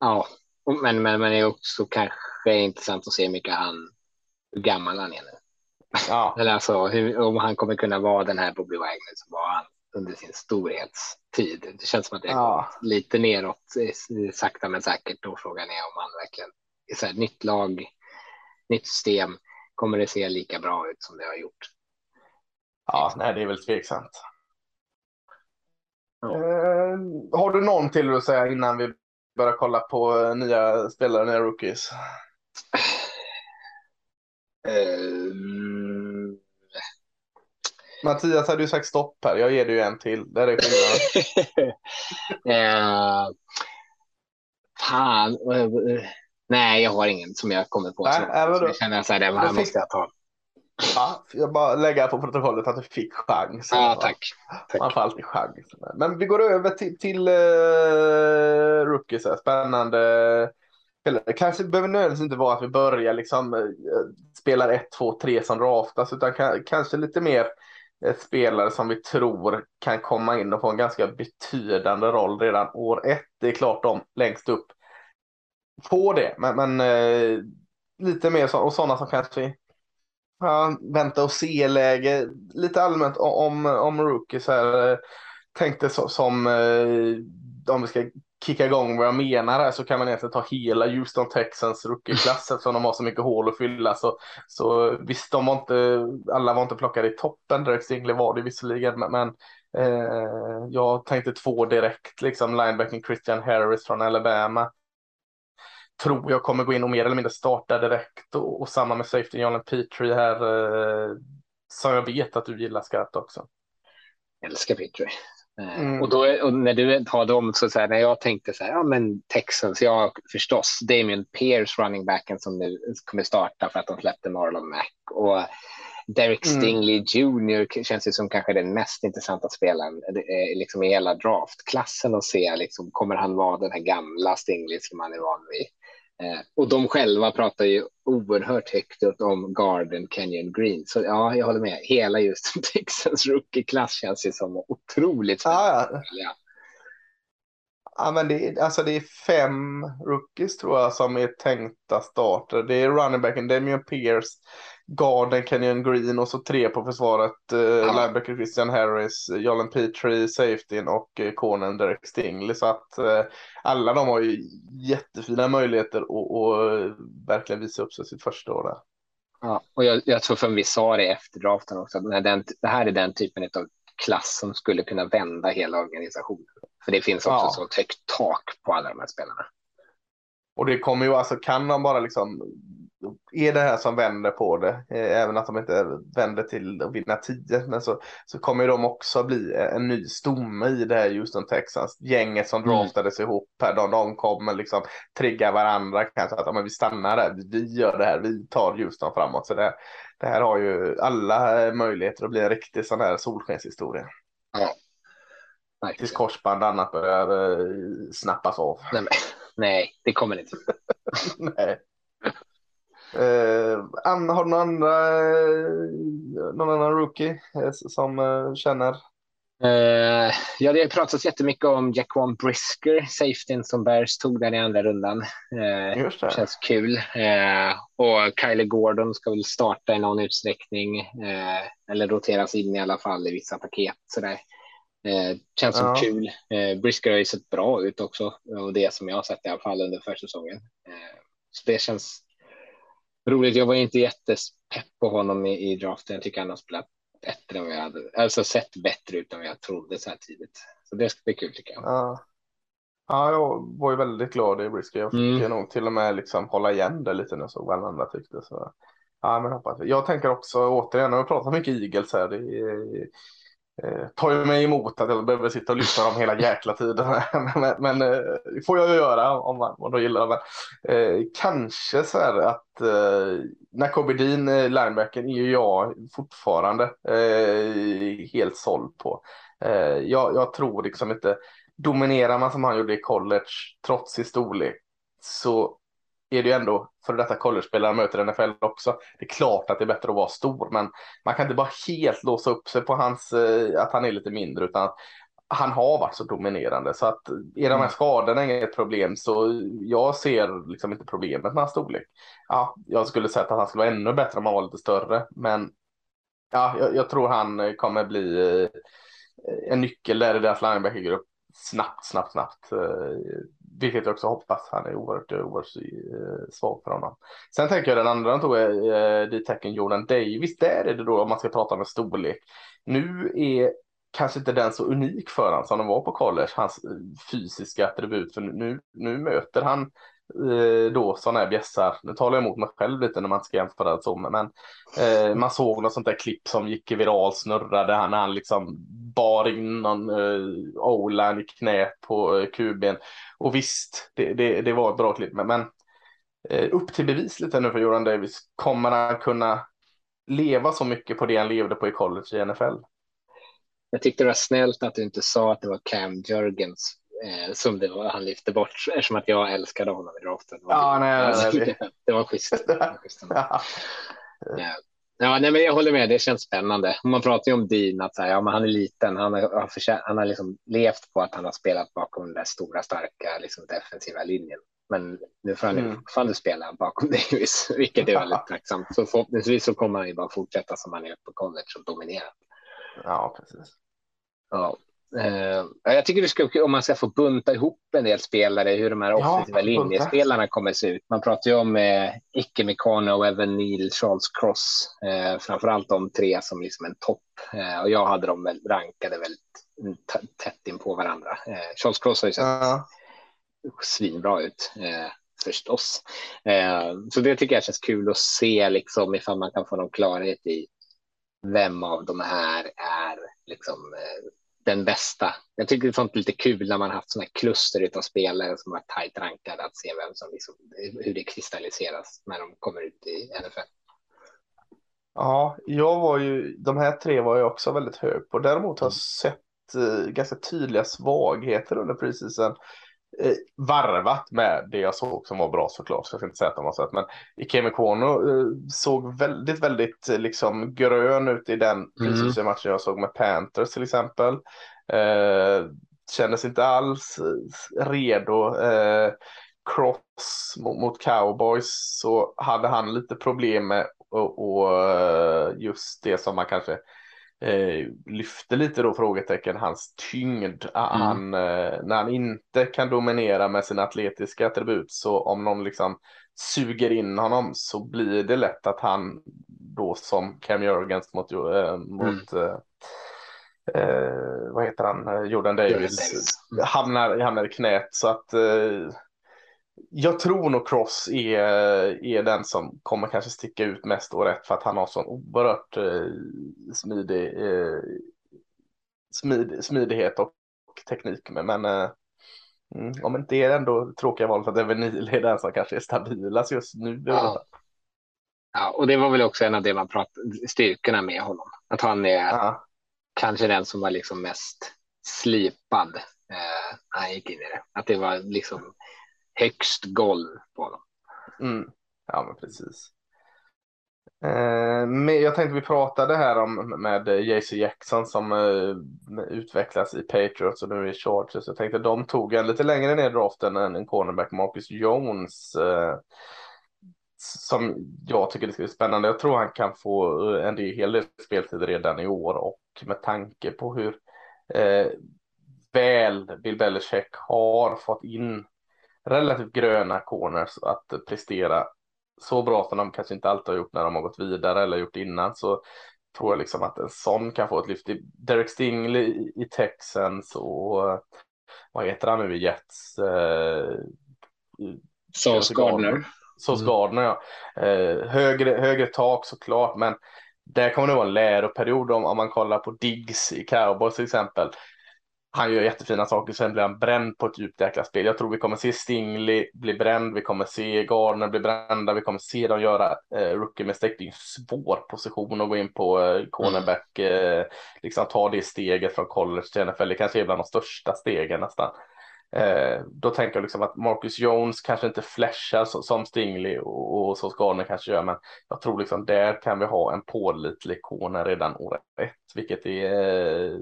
Ja, men, men, men det är också kanske intressant att se hur mycket han, hur gammal han är nu. Ja, Eller alltså hur, om han kommer kunna vara den här Bobby Wagner som var han under sin storhetstid. Det känns som att det har ja. gått lite neråt eh, sakta men säkert. Och frågan är om han verkligen i så här, nytt lag, nytt system. Kommer det se lika bra ut som det har gjort? Ja, nej, det är väl tveksamt. Ja. Eh, har du någon till att säga innan vi börjar kolla på eh, nya spelare, nya rookies? Ehm, Mattias hade ju sagt stopp här. Jag ger dig ju en till. Där är skillnaden. eh, fan. eh, eh, Nej, jag har ingen som jag kommer på. Nej, så, så jag känner så här, det Då här måste jag ta. Ja, jag bara lägga på protokollet att du fick chans. Ja, tack. Man tack. får alltid chans. Men vi går över till, till uh, rookies. Här. Spännande. spelare. Kanske behöver nödvändigtvis inte vara att vi börjar liksom spelar 1, 2, 3 som draftas utan ka- kanske lite mer Eh, spelare som vi tror kan komma in och få en ganska betydande roll redan år ett. Det är klart de längst upp får det. Men, men eh, lite mer så, och sådana som kanske ja, vänta och se-läge. Lite allmänt om, om rookies här. Eh, tänkte så, som eh, om vi ska kicka igång vad jag menar här så kan man egentligen ta hela Houston Texans rookieklass eftersom de har så mycket hål att fylla. Så, så visst, de var inte, alla var inte plockade i toppen. Derek Stingley var det visserligen, men, men eh, jag tänkte två direkt, liksom linebacken Christian Harris från Alabama. Tror jag kommer gå in och mer eller mindre starta direkt och, och samma med safety Jalen Petrie här eh, som jag vet att du gillar skarpt också. Jag älskar Petrie. Mm. Och, då, och när du har dem, så, så här, när jag tänkte så här, ja men Texans, ja förstås, Damien Pierce, running backen som nu kommer starta för att de släppte Marlon Mack och Derek mm. Stingley Jr känns ju som kanske den mest intressanta spelaren liksom i hela draftklassen och se liksom, kommer han vara den här gamla Stingley som man är van vid. Eh, och de själva pratar ju oerhört högt om Garden Canyon Green. Så ja, jag håller med. Hela just Texans rookie-klass känns ju som otroligt spännande. Ja. Ja, men det, är, alltså det är fem rookies tror jag som är tänkta starter. Det är running backen Damian Pierce, Garden Kenyon Green och så tre på försvaret. Eh, ja. Linebacker Christian Harris, Jalen Petrie, safetyn och eh, Conan Derek Stingley. Så att eh, alla de har ju jättefina möjligheter att verkligen visa upp sig sitt första år där. Ja, och jag, jag tror som vi sa det efter draften också, att den, det här är den typen av klass som skulle kunna vända hela organisationen. För det finns också ja. så högt tak på alla de här spelarna. Och det kommer ju, alltså kan de bara liksom, är det här som vänder på det, eh, även att de inte vänder till att vinna 10, men så, så kommer de också bli en ny stomme i det här Houston Texans. Gänget som mm. draftades ihop här, de, de kommer liksom trigga varandra kanske att men vi stannar där, vi gör det här, vi tar Houston framåt. Så det, det här har ju alla möjligheter att bli en riktig sån här solskenshistoria. Ja. Tills korsband annat börjar snappas av. Nej, nej, det kommer det inte. nej. Uh, har du någon, andra, uh, någon annan rookie uh, som känner? Uh, ja, det har pratats jättemycket om Jaquan Brisker, safetyn som Bears tog där i andra rundan. Uh, Just det. Känns kul. Uh, och Kylie Gordon ska väl starta i någon utsträckning eller roteras in i alla fall i vissa paket. Sådär. Eh, känns som ja. kul. Eh, Brisker har ju sett bra ut också och det som jag har sett i alla fall under försäsongen. Eh, så det känns roligt. Jag var inte jättepepp på honom i, i draften. Jag tycker han har spelat bättre än vad jag hade, alltså sett bättre ut än vad jag trodde så här tidigt. Så det ska bli kul tycker jag. Ja. Ja, jag var ju väldigt glad i Brisker. Jag fick mm. nog till och med liksom hålla igen det lite nu så vad andra tyckte. Så. Ja, men hoppas. Jag tänker också återigen, jag har pratat mycket Eagles här. Det är, eh, tar ju mig emot att jag behöver sitta och lyssna dem hela jäkla tiden. men men eh, får jag ju göra om man, om de gillar det. Eh, kanske så här att eh, när Kobe Dean, eh, linebacken, är ju jag fortfarande eh, helt såld på. Eh, jag, jag tror liksom inte, dominerar man som han gjorde i college trots sin storlek så är det ju ändå för detta college-spelare möter NFL också. Det är klart att det är bättre att vara stor, men man kan inte bara helt låsa upp sig på hans, eh, att han är lite mindre, utan han har varit så dominerande så att är de här mm. skadorna inget problem så jag ser liksom inte problemet med hans storlek. Ja, jag skulle säga att han skulle vara ännu bättre om han var lite större, men ja, jag, jag tror han kommer bli eh, en nyckel där i deras linebackergrupp snabbt, snabbt, snabbt. Vilket jag också hoppas. Han är oerhört, oerhört eh, svag för honom. Sen tänker jag den andra han tog eh, är D-tecken Jordan Davis. Där är det då om man ska prata om en storlek. Nu är kanske inte den så unik för honom som den var på college, hans eh, fysiska attribut. För nu, nu möter han Eh, då sådana här bjässar. Nu talar jag emot mig själv lite när man ska jämföra så, men eh, man såg något sånt där klipp som gick viral snurrade han när han liksom bar in någon eh, o-line i knät på eh, kuben. Och visst, det, det, det, var ett bra klipp, men, men eh, upp till bevis lite nu för Jordan Davis. Kommer han kunna leva så mycket på det han levde på i college i NFL? Jag tyckte det var snällt att du inte sa att det var Cam Jurgens eh, som det var, han lyfte bort eftersom att jag älskade honom i draften. Ja, nej, nej, nej. Det var schysst. Det var schysst. ja. Ja, nej, men jag håller med. Det känns spännande. Man pratar ju om Dean, att så här, ja, men han är liten. Han har, han har liksom levt på att han har spelat bakom den där stora, starka liksom, defensiva linjen. Men nu får han Mm. fortfarande spela bakom Davis, vilket är väldigt tacksamt. Så förhoppningsvis så kommer han ju bara fortsätta som han är på college och dominera. Ja, precis. Ja. Eh, jag tycker ska om man ska få bunta ihop en del spelare, hur de här Ja, offensiva bunta. linjespelarna kommer se ut. Man pratar ju om eh, Icke Mikano, Evan Neal, Charles Cross, eh, framförallt de tre som liksom en topp. Eh, och jag hade dem väl rankade väldigt tätt in på varandra. Eh, Charles Cross har ju sett Ja, svinbra ut eh, förstås. Eh, så det tycker jag känns kul att se liksom ifall man kan få någon klarhet i vem av de här är liksom eh, den bästa. Jag tycker det är sånt lite kul när man haft sådana här kluster av spelare som var tajt rankade att se vem som liksom, hur det kristalliseras när de kommer ut i NFL. ja, jag var ju, de här tre var jag också väldigt hög på. Däremot har jag Mm. sett eh, ganska tydliga svagheter under preseason. Eh, varvat med det jag såg som var bra såklart, så jag ska inte säga att de var sett. Men Ikeme Kono eh, såg väldigt, väldigt eh, liksom grön ut i den preseason matchen jag såg med Panthers till exempel. Eh, kändes inte alls redo. Eh, cross mot, mot cowboys så hade han lite problem med och, och just det som man kanske eh, lyfter lite då frågetecken, hans tyngd. Ah, Mm. Han, eh, när han inte kan dominera med sina atletiska attribut så om någon liksom suger in honom så blir det lätt att han då som Cam Jurgens mot, eh, mot eh, eh, vad heter han, Eh, Jordan Davis, Davis. Hamnar, hamnar i knät så att eh, jag tror nog Cross är, är den som kommer kanske sticka ut mest och rätt för att han har sån oerhört eh, smidig, eh, smid, smidighet och, och teknik. Men, men eh, mm, om inte det är ändå tråkiga val för att Evenil är den som kanske är stabilast just nu. Ja. Ja, och det var väl också en av det man pratade, styrkorna med honom. Att han är Ja, kanske den som var liksom mest slipad eh, när han gick in i det. Att det var liksom högst golv på dem. mm, ja men precis. Eh, men jag tänkte vi pratade här om med JC Jackson som eh, utvecklas i Patriots och nu i Chargers. Jag tänkte de tog en lite längre ner i draften än en cornerback, Marcus Jones. Eh, som jag tycker det ska bli spännande. Jag tror han kan få eh, en hel del speltid redan i år och med tanke på hur eh, väl Bill Belichick har fått in relativt gröna corners att prestera så bra som de kanske inte alltid har gjort när de har gått vidare eller gjort innan så tror jag liksom att en sån kan få ett lyft. Derek Stingley i, i Texans och vad heter han nu i Jets? Eh, Sauce Gardner. Sauce Mm. Gardner ja. Eh, högre, högre tak såklart men där kommer det vara en läroperiod om, om man kollar på Diggs i Cowboys till exempel. Han gör jättefina saker, sen blir han bränd på ett djupt jäkla spel. Jag tror vi kommer se Stingley bli bränd, vi kommer se Gardner bli brända, vi kommer se dem göra eh, rookie mistake. Det är en svår position att gå in på eh, cornerback, eh, liksom ta det steget från college till NFL. Det kanske är bland de största stegen nästan. Eh, då tänker jag liksom att Marcus Jones kanske inte flashar så, som Stingley och, och så Gardner kanske gör, men jag tror liksom där kan vi ha en pålitlig corner redan år ett, vilket är eh,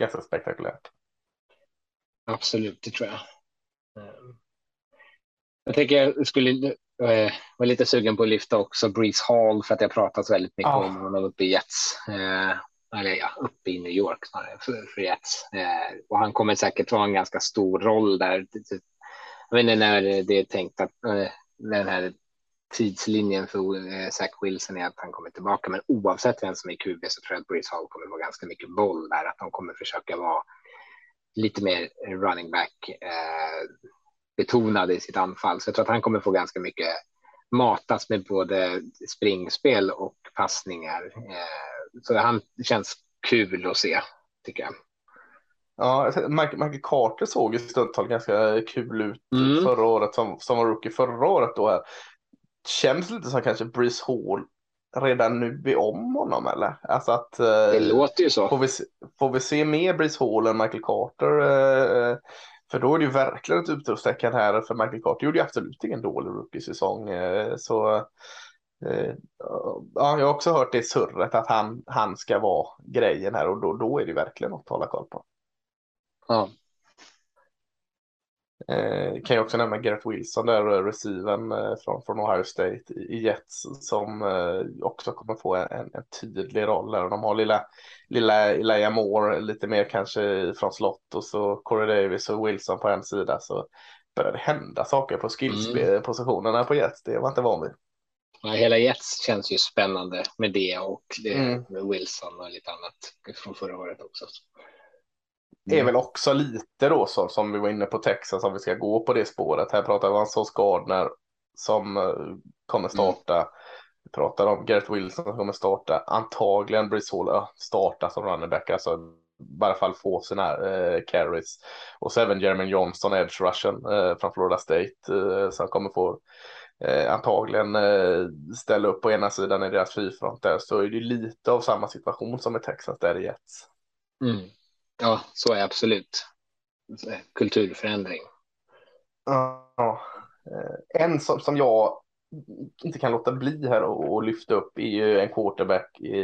ganska spektakulärt. Absolut, det tror jag. Eh, Jag tänker jag skulle eh, vara lite sugen på att lyfta också Breeze Hall för att det har pratats väldigt mycket Ja. om honom uppe i Jets. Eh, eller ja, uppe i New York snarare för, för Jets. Eh, och han kommer säkert ha en ganska stor roll där. Jag vet inte när det är tänkt att eh, den här tidslinjen för eh, Zach Wilson är att han kommer tillbaka. Men oavsett vem som är QB så tror jag att Breeze Hall kommer få ganska mycket boll där. Att de kommer försöka vara lite mer running back eh, betonade i sitt anfall. Så jag tror att han kommer få ganska mycket matas med både springspel och passningar. Eh, så han känns kul att se, tycker jag. Ja, Michael, Michael Carter såg ju stundtal ganska kul ut Mm. förra året som, som var rookie förra året då här. Känns lite som kanske Breeze Hall redan nu är om honom eller? Alltså att eh, Det låter ju så. Får vi, får vi se mer Breeze Hall än Michael Carter? Eh, för då är det ju verkligen ett utropstecken här för Michael Carter gjorde ju absolut ingen dålig rookie-säsong. Eh, så ja, jag har också hört det surret att han, han ska vara grejen här och då, då är det verkligen något att hålla koll på. Ja. Eh, kan jag också nämna Garrett Wilson där, eh, receiven eh, från, från Ohio State i, i Jets som eh, också kommer få en, en tydlig roll där. De har lilla, lilla Elijah Moore lite mer kanske från slott och så Corey Davis och Wilson på en sida så börjar det hända saker på skillspositionerna mm. på Jets. Det var inte van vid. Ja, hela Jets känns ju spännande med det och det, mm. med Wilson och lite annat från förra året också. Är väl också lite då så, som vi var inne på Texas om vi ska gå på det spåret. Här pratar vi om Sos Gardner som uh, kommer starta. Mm. Vi pratar om Garrett Wilson som kommer starta. Antagligen Brice Hall starta som running back. Alltså i varje fall få sina uh, carries. Och så även Jeremy Johnson, edge rushen uh, från Florida State uh, som kommer få eh, antagligen eh, ställa upp på ena sidan i deras fyrfront där så är det lite av samma situation som i Texas där i Jets. Mm. Ja, så är absolut. Kulturförändring. Ja, eh, en som, som jag inte kan låta bli här och, och lyfta upp är ju en quarterback i,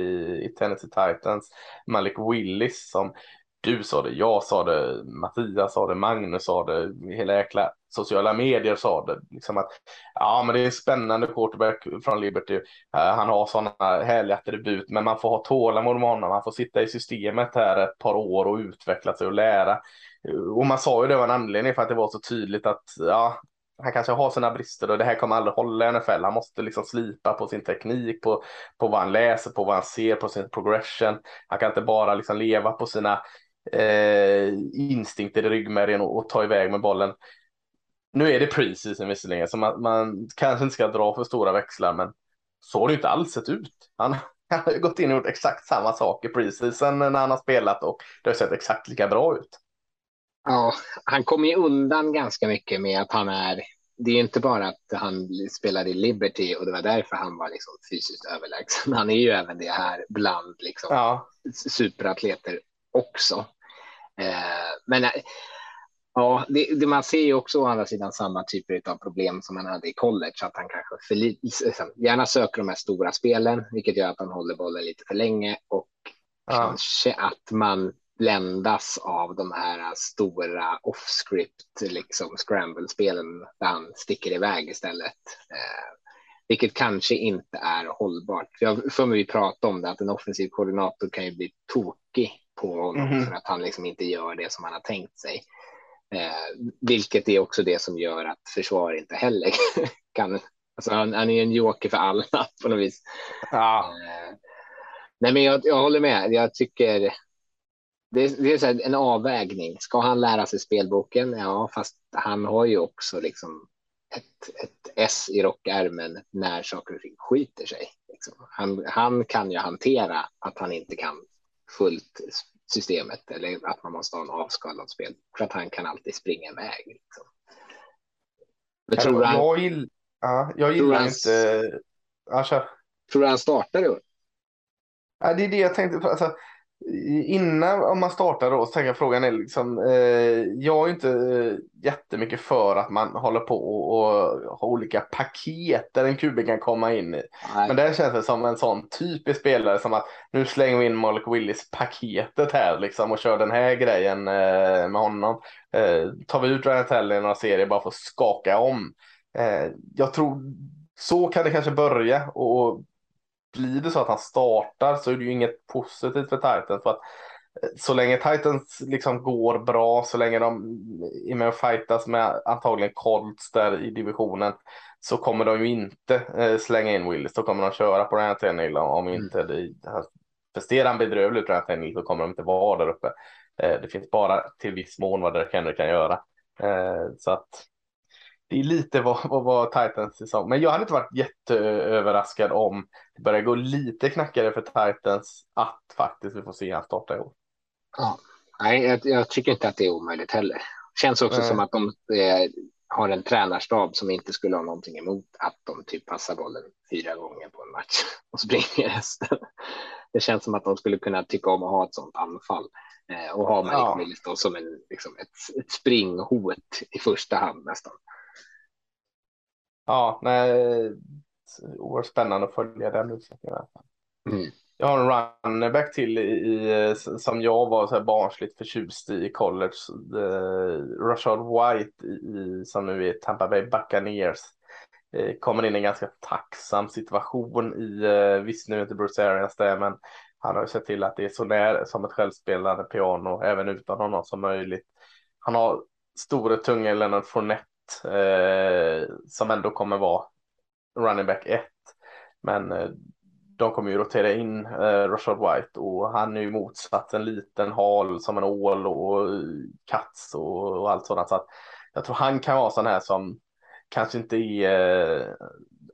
i Tennessee Titans, Malik Willis som du sa det, jag sa det, Mattias sa det, Magnus sa det, hela jäkla sociala medier sa det. Liksom att, ja, men det är spännande quarterback från Liberty. Uh, han har sådana härliga attribut, men man får ha tålamod med honom. Man får sitta i systemet här ett par år och utveckla sig och lära. Eh, och man sa ju det var en anledning för att det var så tydligt att ja, han kanske har sina brister och det här kommer aldrig hålla i NFL. Han måste liksom slipa på sin teknik, på, på vad han läser, på vad han ser, på sin progression. Han kan inte bara liksom leva på sina eh, instinkter i ryggmärgen och, och ta iväg med bollen. Nu är det preseason visserligen, så man, man, kanske inte ska dra för stora växlar, men så har det inte alls sett ut. Han, han har gått in och gjort exakt samma sak i preseason när han har spelat och det har sett exakt lika bra ut. Ja, han kommer ju undan ganska mycket med att han är det är inte bara att han spelade i Liberty och det var därför han var liksom fysiskt överlägsen. Han är ju även det här bland liksom ja. superatleter också. Eh, men eh, ja, det, det, man ser ju också å andra sidan samma typer av problem som han hade i college, att han kanske för, gärna söker de här stora spelen, vilket gör att han håller bollen lite för länge och ja. kanske att man bländas av de här stora off-script, liksom scramble-spelen där han sticker iväg istället. Vilket kanske inte är hållbart. Jag för mig vi prata om det, att en offensiv koordinator kan ju bli tokig på honom mm. för att han liksom inte gör det som han har tänkt sig. Eh, vilket är också det som gör att försvar inte heller kan. Alltså han, han är en joker för alla på något vis. Ja. Eh, nej, men jag, jag håller med. Jag tycker det är, det är en avvägning. Ska han lära sig spelboken? Ja, fast han har ju också liksom ett, ett S i rockärmen när saker och ting skiter sig. Liksom. Han, han kan ju hantera att han inte kan fullt systemet eller att man måste ha en avskalad spel för att han kan alltid springa iväg. Liksom. Men tror han, jag, gill, ja, jag gillar han, inte... Kör. Tror du han startar i år? Ja, det är det jag tänkte. Alltså, innan om man startar då så tänker jag frågan är liksom. Eh, jag är inte eh, jättemycket för att man håller på och, och har olika paket där en QB kan komma in i. Nej. Men det känns det som en sån typisk spelare som att nu slänger vi in Malik Willis paketet här liksom och kör den här grejen eh, med honom. Eh, tar vi ut Ryan Tell i några serier bara för att skaka om. Eh, jag tror så kan det kanske börja och blir det så att han startar så är det ju inget positivt för Titans. För att eh, så länge Titans liksom går bra, så länge de är med och fightas med antagligen Colts där i divisionen så kommer de ju inte eh, slänga in Willis. Då kommer de köra på Ryan Tannehill om mm. inte det, presterar han bedrövligt Ryan Tannehill så kommer de inte vara där uppe. Eh, det finns bara till viss mån vad Derek Henry kan göra. Så att det är lite vad, vad, vad Titans säsong. Men jag hade inte varit jätteöverraskad om det börjar gå lite knackigare för Titans att faktiskt vi får se han starta i år. Ja, nej, jag, jag, tycker inte att det är omöjligt heller. Känns också mm. som att de eh, har en tränarstab som inte skulle ha någonting emot att de typ passar bollen fyra gånger på en match och springer resten. Det känns som att de skulle kunna tycka om att ha ett sådant anfall eh, och ha Malik ja. Willis som en, liksom ett, ett springhot i första hand nästan. Ja, nej, oerhört spännande att följa den utvecklingen. Mm. Jag har en runnerback till i, som jag var så här barnsligt förtjust i i college. Rashad White i, som nu är Tampa Bay Buccaneers. Uh, kommer in i en ganska tacksam situation i, uh, visst nu inte Bruce Arians där, men han har ju sett till att det är så nära som ett självspelande piano, även utan honom som möjligt. Han har stora tunga Leonard Fournette eh, som ändå kommer vara running back 1. Men eh, de kommer ju rotera in eh, Rashad White och han är ju motsatt en liten hal som en ål och kats och, och allt sådant. Så att jag tror han kan vara sån här som kanske inte är eh,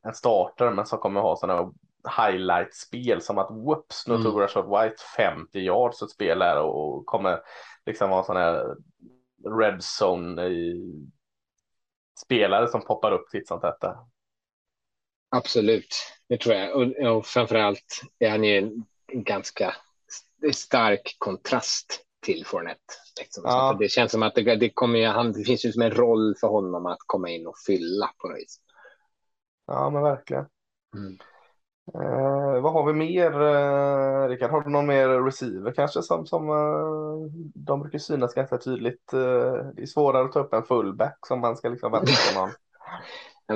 en starter men som kommer ha sådana highlight-spel som att whoops nu tog mm. Rashad White 50 yards ett spel här och kommer liksom vara sån här red zone spelare som poppar upp titt som tätt. Absolut, det tror jag. Och, och framförallt är han ju en ganska stark kontrast till Fournette. Liksom. Ja. det känns som att det, det, kommer, han, det finns ju som en roll för honom att komma in och fylla på något vis. Ja, men verkligen. Mm. Eh, vad har vi mer, eh, Rickard? Har du någon mer receiver kanske som, som eh, de brukar synas ganska tydligt? Eh, det är svårare att ta upp en fullback som man ska liksom vänta på någon.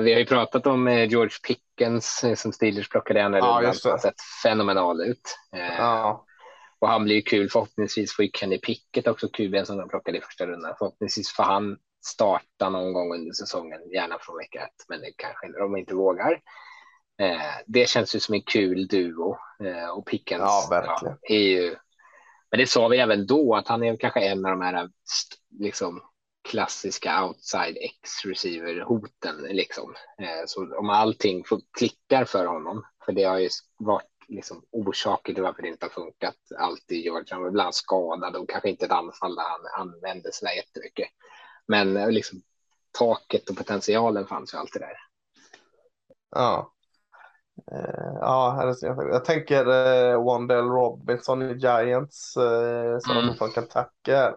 Vi har ju pratat om eh, George Pickens eh, som Steelers plockade en ja, Han har sett fenomenal ut. Eh, ja. Och han blir ju kul. Förhoppningsvis får ju Kenny Pickett också QB som de plockade i första rundan. Förhoppningsvis får han starta någon gång under säsongen, gärna från vecka ett, men det kanske de inte vågar. Det känns ju som en kul duo och Pickens ja, verkligen. Ja, är ju. Men det sa vi även då att han är kanske en av de här liksom klassiska outside X receiver hoten liksom. Eh, så om allting klickar för honom, för det har ju varit liksom orsaker till varför det inte har funkat alltid. George han var ibland skadad och kanske inte ett anfall där han använde sig jättemycket. Men eh, liksom taket och potentialen fanns ju alltid där. Ja. Uh, ja, jag tänker uh, Wandell Robinson i Giants uh, som mm. från Kentucky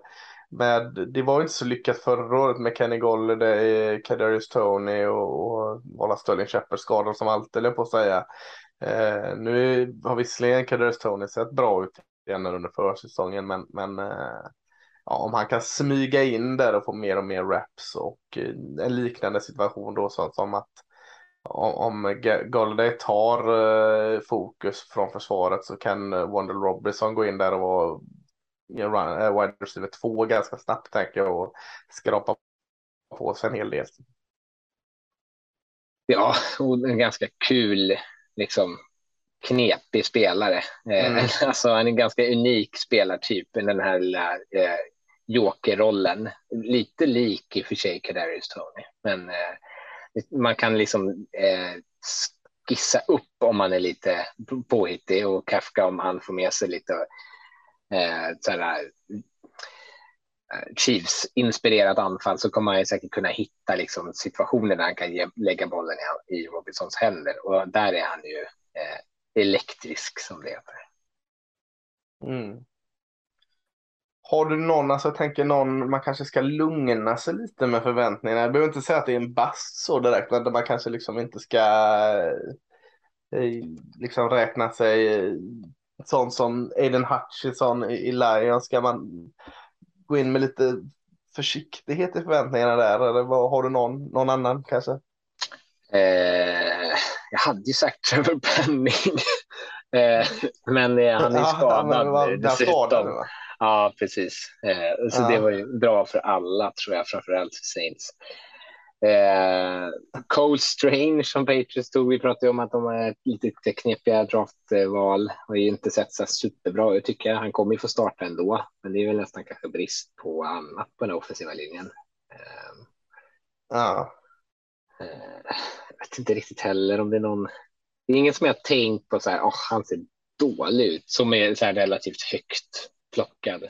med, det var inte så lyckat förra året med Kenny Golladay, Kadarius Tony och, och Walla Sterling Shepard skadad som alltid, eller på att säga. Eh, nu har visserligen Kadarius Tony sett bra ut igen under försäsongen, men, men eh, ja, om han kan smyga in där och få mer och mer reps och eh, en liknande situation då så, som att om, Golladay tar eh, fokus från försvaret så kan Wandel Robinson gå in där och vara Eh, wide receiver två ganska snabbt tänker jag och skrapa på sig en hel del. Ja, och en ganska kul, liksom knepig spelare. Eh, mm. Alltså han är en ganska unik spelartyp, den här lilla eh, jokerrollen. Lite lik i och för sig Kadarius Tony, men eh, man kan liksom eh, skissa upp om man är lite påhittig och Kafka om han får med sig lite eh, sådär, eh, Chiefs inspirerat anfall så kommer han säkert kunna hitta liksom, situationer där han kan ge, lägga bollen i, i Robinsons händer och där är han ju eh, elektrisk som det heter. Mm. Har du någon, alltså jag tänker någon, man kanske ska lugna sig lite med förväntningarna. Jag behöver inte säga att det är en bast så direkt, men man kanske liksom inte ska eh, liksom räkna sig sån som Aiden Hutchison i Lions, ska man gå in med lite försiktighet i förväntningarna där? Eller vad, har du någon, någon annan kanske? Eh, jag hade ju sagt Trevor Penning. eh, men eh, han är skadad ja, dessutom. Ja, precis. Eh, så ja. det var ju bra för alla, tror jag, framförallt för Saints. Eh, Cole Strange som Patriots tog, vi pratade om att de är lite knepiga draftval. Har ju inte sett så superbra ut tycker jag. Han kommer ju få starta ändå, men det är väl nästan kanske brist på annat på den offensiva linjen. Eh, ja. Eh, jag vet inte riktigt heller om det är någon. Det är ingen som jag tänkt på så här, oh, han ser dålig ut, som är så här relativt högt plockad.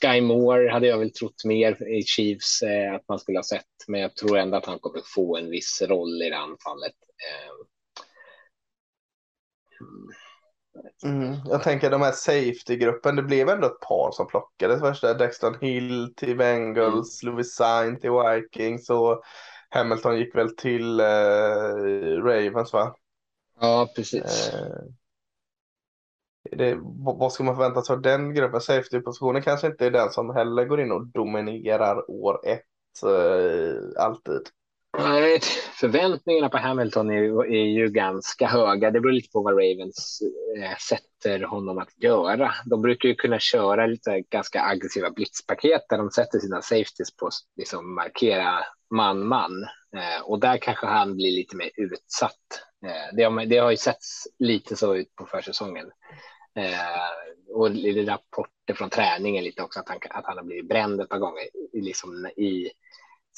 Sky Moore hade jag väl trott mer i Chiefs eh, att man skulle ha sett, men jag tror ändå att han kommer få en viss roll i det anfallet. Eh. Mm, jag tänker de här safety-gruppen, det blev ändå ett par som plockades första. Dexton Hill till Bengals, mm. Louis Sain till Vikings och Hamilton gick väl till eh, Ravens va? Ja, precis. Eh, det, vad ska man förvänta sig av den gruppen? Safety-positionen kanske inte är den som heller går in och dominerar år ett eh, alltid. Nej, förväntningarna på Hamilton är, är, ju ganska höga. Det beror lite på vad Ravens eh, sätter honom att göra. De brukar ju kunna köra lite ganska aggressiva blitzpaket där de sätter sina safeties på att liksom markera man-man. Eh, och där kanske han blir lite mer utsatt. Eh, det, har, det har ju setts lite så ut på försäsongen. Eh, och lite rapporter från träningen lite också att han, att han har blivit bränd ett par gånger liksom i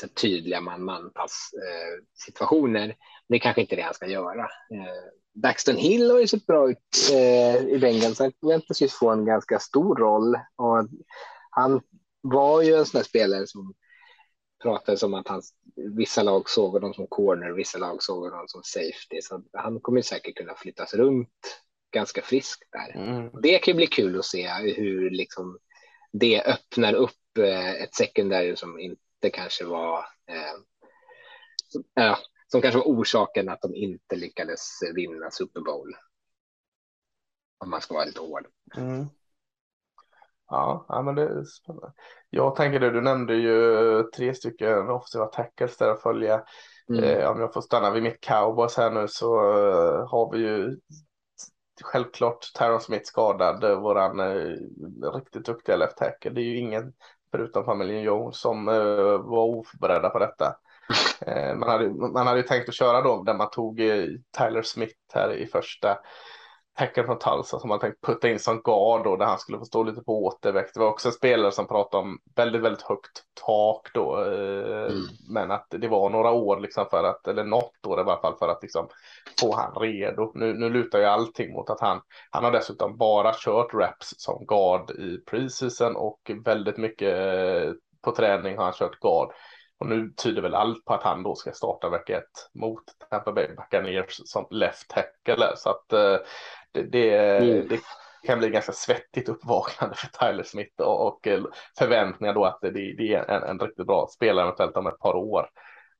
så tydliga man-man-pass eh, situationer. Det är kanske inte det han ska göra. Eh, Daxton Hill har ju sett bra ut eh, i Bengals. Han väntas ju få en ganska stor roll och han var ju en sån här spelare som pratades om att han, vissa lag såg honom som corner, vissa lag såg honom som safety. Så han kommer säkert kunna flyttas runt ganska friskt där. Mm. Det kan ju bli kul att se hur liksom det öppnar upp eh, ett secondary som inte kanske var eh, som, äh, som kanske var orsaken att de inte lyckades vinna Super Bowl. Om man ska vara lite hård. Mm. Ja, ja, men det är spännande. Jag tänker det, du nämnde ju tre stycken offensiva tackles där att följa. Mm. Eh, om jag får stanna vid mitt cowboys här nu så uh, har vi ju självklart Tyron Smith skadad, uh, våran uh, riktigt duktiga left tackle. Det är ju ingen förutom familjen Jones som uh, var oförberedda på detta. man, hade, man hade ju tänkt att köra då där man tog Tyler Smith här i första Hacken från Tulsa som man tänkt putta in som guard då där han skulle få stå lite på återväxt. Det var också en spelare som pratade om väldigt, väldigt högt tak då. Eh, mm. Men att det var några år liksom för att, eller något år i alla fall för att liksom få han redo. Nu, nu lutar ju allting mot att han, han har dessutom bara kört reps som guard i preseason och väldigt mycket eh, på träning har han kört guard. Och nu tyder väl allt på att han då ska starta vecka ett mot Tampa Bay Buccaneers som left tackle. Så att eh, det, det, mm. det, kan bli ganska svettigt uppvaknande för Tyler Smith och, och eh, förväntningar då att det, det är en, en, riktigt bra spelare eventuellt om ett par år.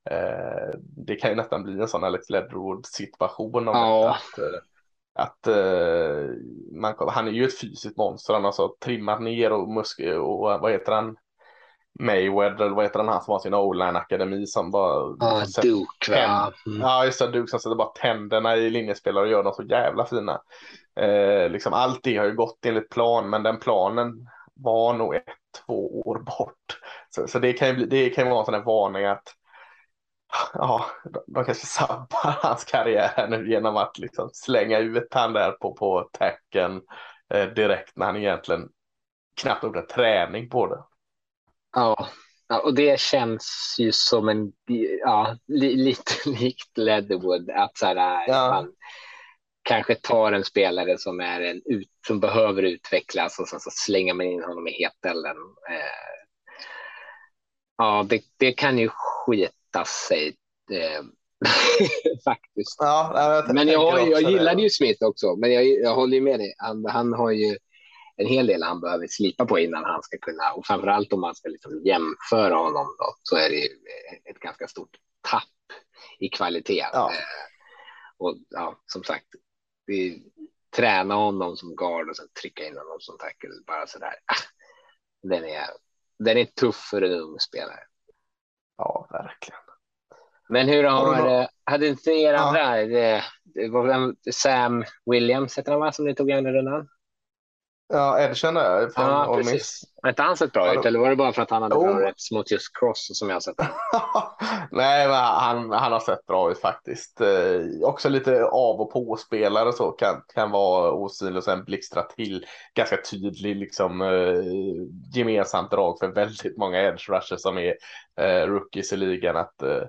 Eh, det kan ju nästan bli en sån Alex Ledrood situation om ja. att, eh, att uh, man, han är ju ett fysiskt monster. Han har så trimmat ner och muskler och vad heter han? Mayweather, eller vad heter den här som har sin O-line akademi som bara. Ja, ah, Duke va? Mm. Ja, just det, Duke som sätter bara tänderna i linjespelare och gör dem så jävla fina. Eh, liksom allt det har ju gått enligt plan, men den planen var nog ett, två år bort. Så, så det kan ju bli, det kan ju vara en sån här varning att ja, de, kanske sabbar hans karriär nu genom att liksom slänga ut han där på, på tacken eh, direkt när han egentligen knappt gjort en träning på det. Ja. och det känns ju som en, ja, li, lite likt Leatherwood, att så här, ja. man kanske tar en spelare som, är en ut, som behöver utvecklas och sen så slänger man in honom i hetällen. Eh, ja, det, det kan ju skita sig. Eh, faktiskt. Ja, jag men jag, jag gillade ju Smith också, men jag, jag håller ju med dig. Han, han har ju en hel del han behöver slipa på innan han ska kunna, och framförallt om man ska liksom jämföra honom då, så är det ett ganska stort tapp i kvalitet. Ja. Eh, och ja, som sagt, vi träna honom som guard och sen trycka in honom som tackle bara så där. Ah, den är, den är tuff för en ung spelare. Ja, verkligen. Men hur har, hade inte er andra, ja. det, det Sam Williams heter han va, som ni tog i andra rundan? Ja, Edgen är från ja, Ole Miss. Har inte han sett bra ut eller var det bara för att han hade oh. bra reps mot just Cross som jag har sett? Nej, men han, han har sett bra ut faktiskt. Eh, också lite av och på-spelare så kan, kan vara osynlig och sen blixtra till. Ganska tydlig liksom eh, gemensamt drag för väldigt många edge rushers som är eh, rookies i ligan. Att, eh,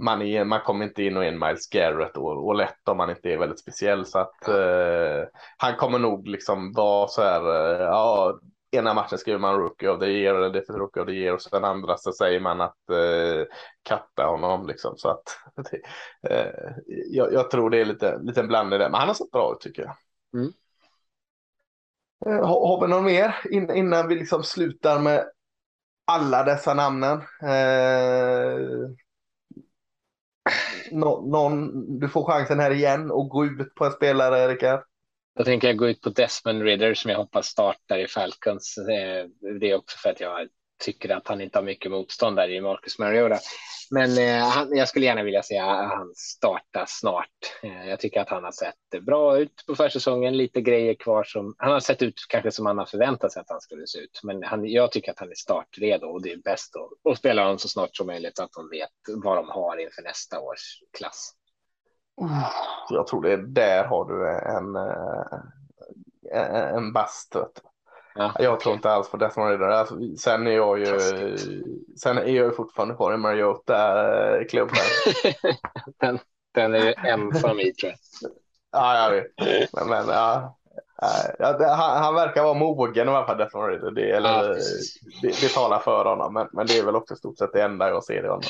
man, är, man kommer inte in och är en Miles Garrett och, och lätt om man inte är väldigt speciell. Så att eh, han kommer nog liksom vara så här, eh, ja, ena matchen skriver man rookie of the year eller defensive rookie of the year och sen andra så säger man att eh, katta honom liksom. Så att eh, jag, jag, tror det är lite, lite blandning där, men han har sett bra ut tycker jag. Mm. Eh, har, har vi någon mer in, innan vi liksom slutar med alla dessa namnen? No, någon, du får chansen här igen och gå ut på en spelare, Rickard. Jag tänker jag gå ut på Desmond Ridder som jag hoppas startar i Falcons. Eh, det är också för att jag tycker att han inte har mycket motstånd där i Marcus Mariota. Men eh, han, jag skulle gärna vilja se att han startar snart. Eh, jag tycker att han har sett bra ut på försäsongen, lite grejer kvar som han har sett ut kanske som han har förväntat sig att han skulle se ut. Men han, jag tycker att han är startredo och det är bäst att, att spela honom så snart som möjligt så att de vet vad de har inför nästa års klass. Jag tror det är där har du en, eh, en, en. Ja, jag tror inte alls på Death Rider. Alltså, sen är jag ju, sen är jag ju fortfarande kvar i Mariota-klubben. den, den är ensam i tror jag. Ja, jag vet. Men, men ja. Ja, han, han, verkar vara mogen i alla fall, Death Rider. Det, eller, ja, det, det, talar för honom, men, men det är väl också stort sett det enda jag ser i honom.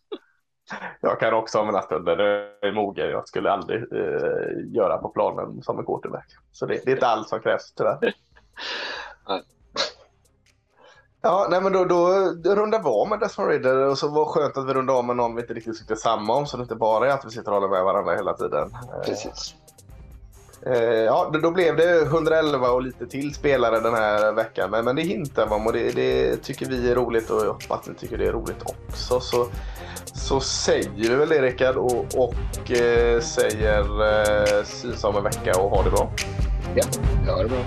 jag kan också ha mina stunder det är mogen. Jag skulle aldrig eh, göra på planen som en quarterback. Så det, det är inte allt som krävs tyvärr. Ja, nej men då, då rundar vi av med Desmond Ridder och så var skönt att vi rundade av med någon vi inte riktigt tyckte samma om så det inte bara är att vi sitter och håller med varandra hela tiden. Precis. Eh, ja, då blev det 111 och lite till spelare den här veckan. Men, men det hintar man och det, det, tycker vi är roligt och jag hoppas att ni tycker det är roligt också. Så, så säger vi väl det Rickard och, och eh, säger eh, syns om en vecka och ha det bra. Ja, ha det bra.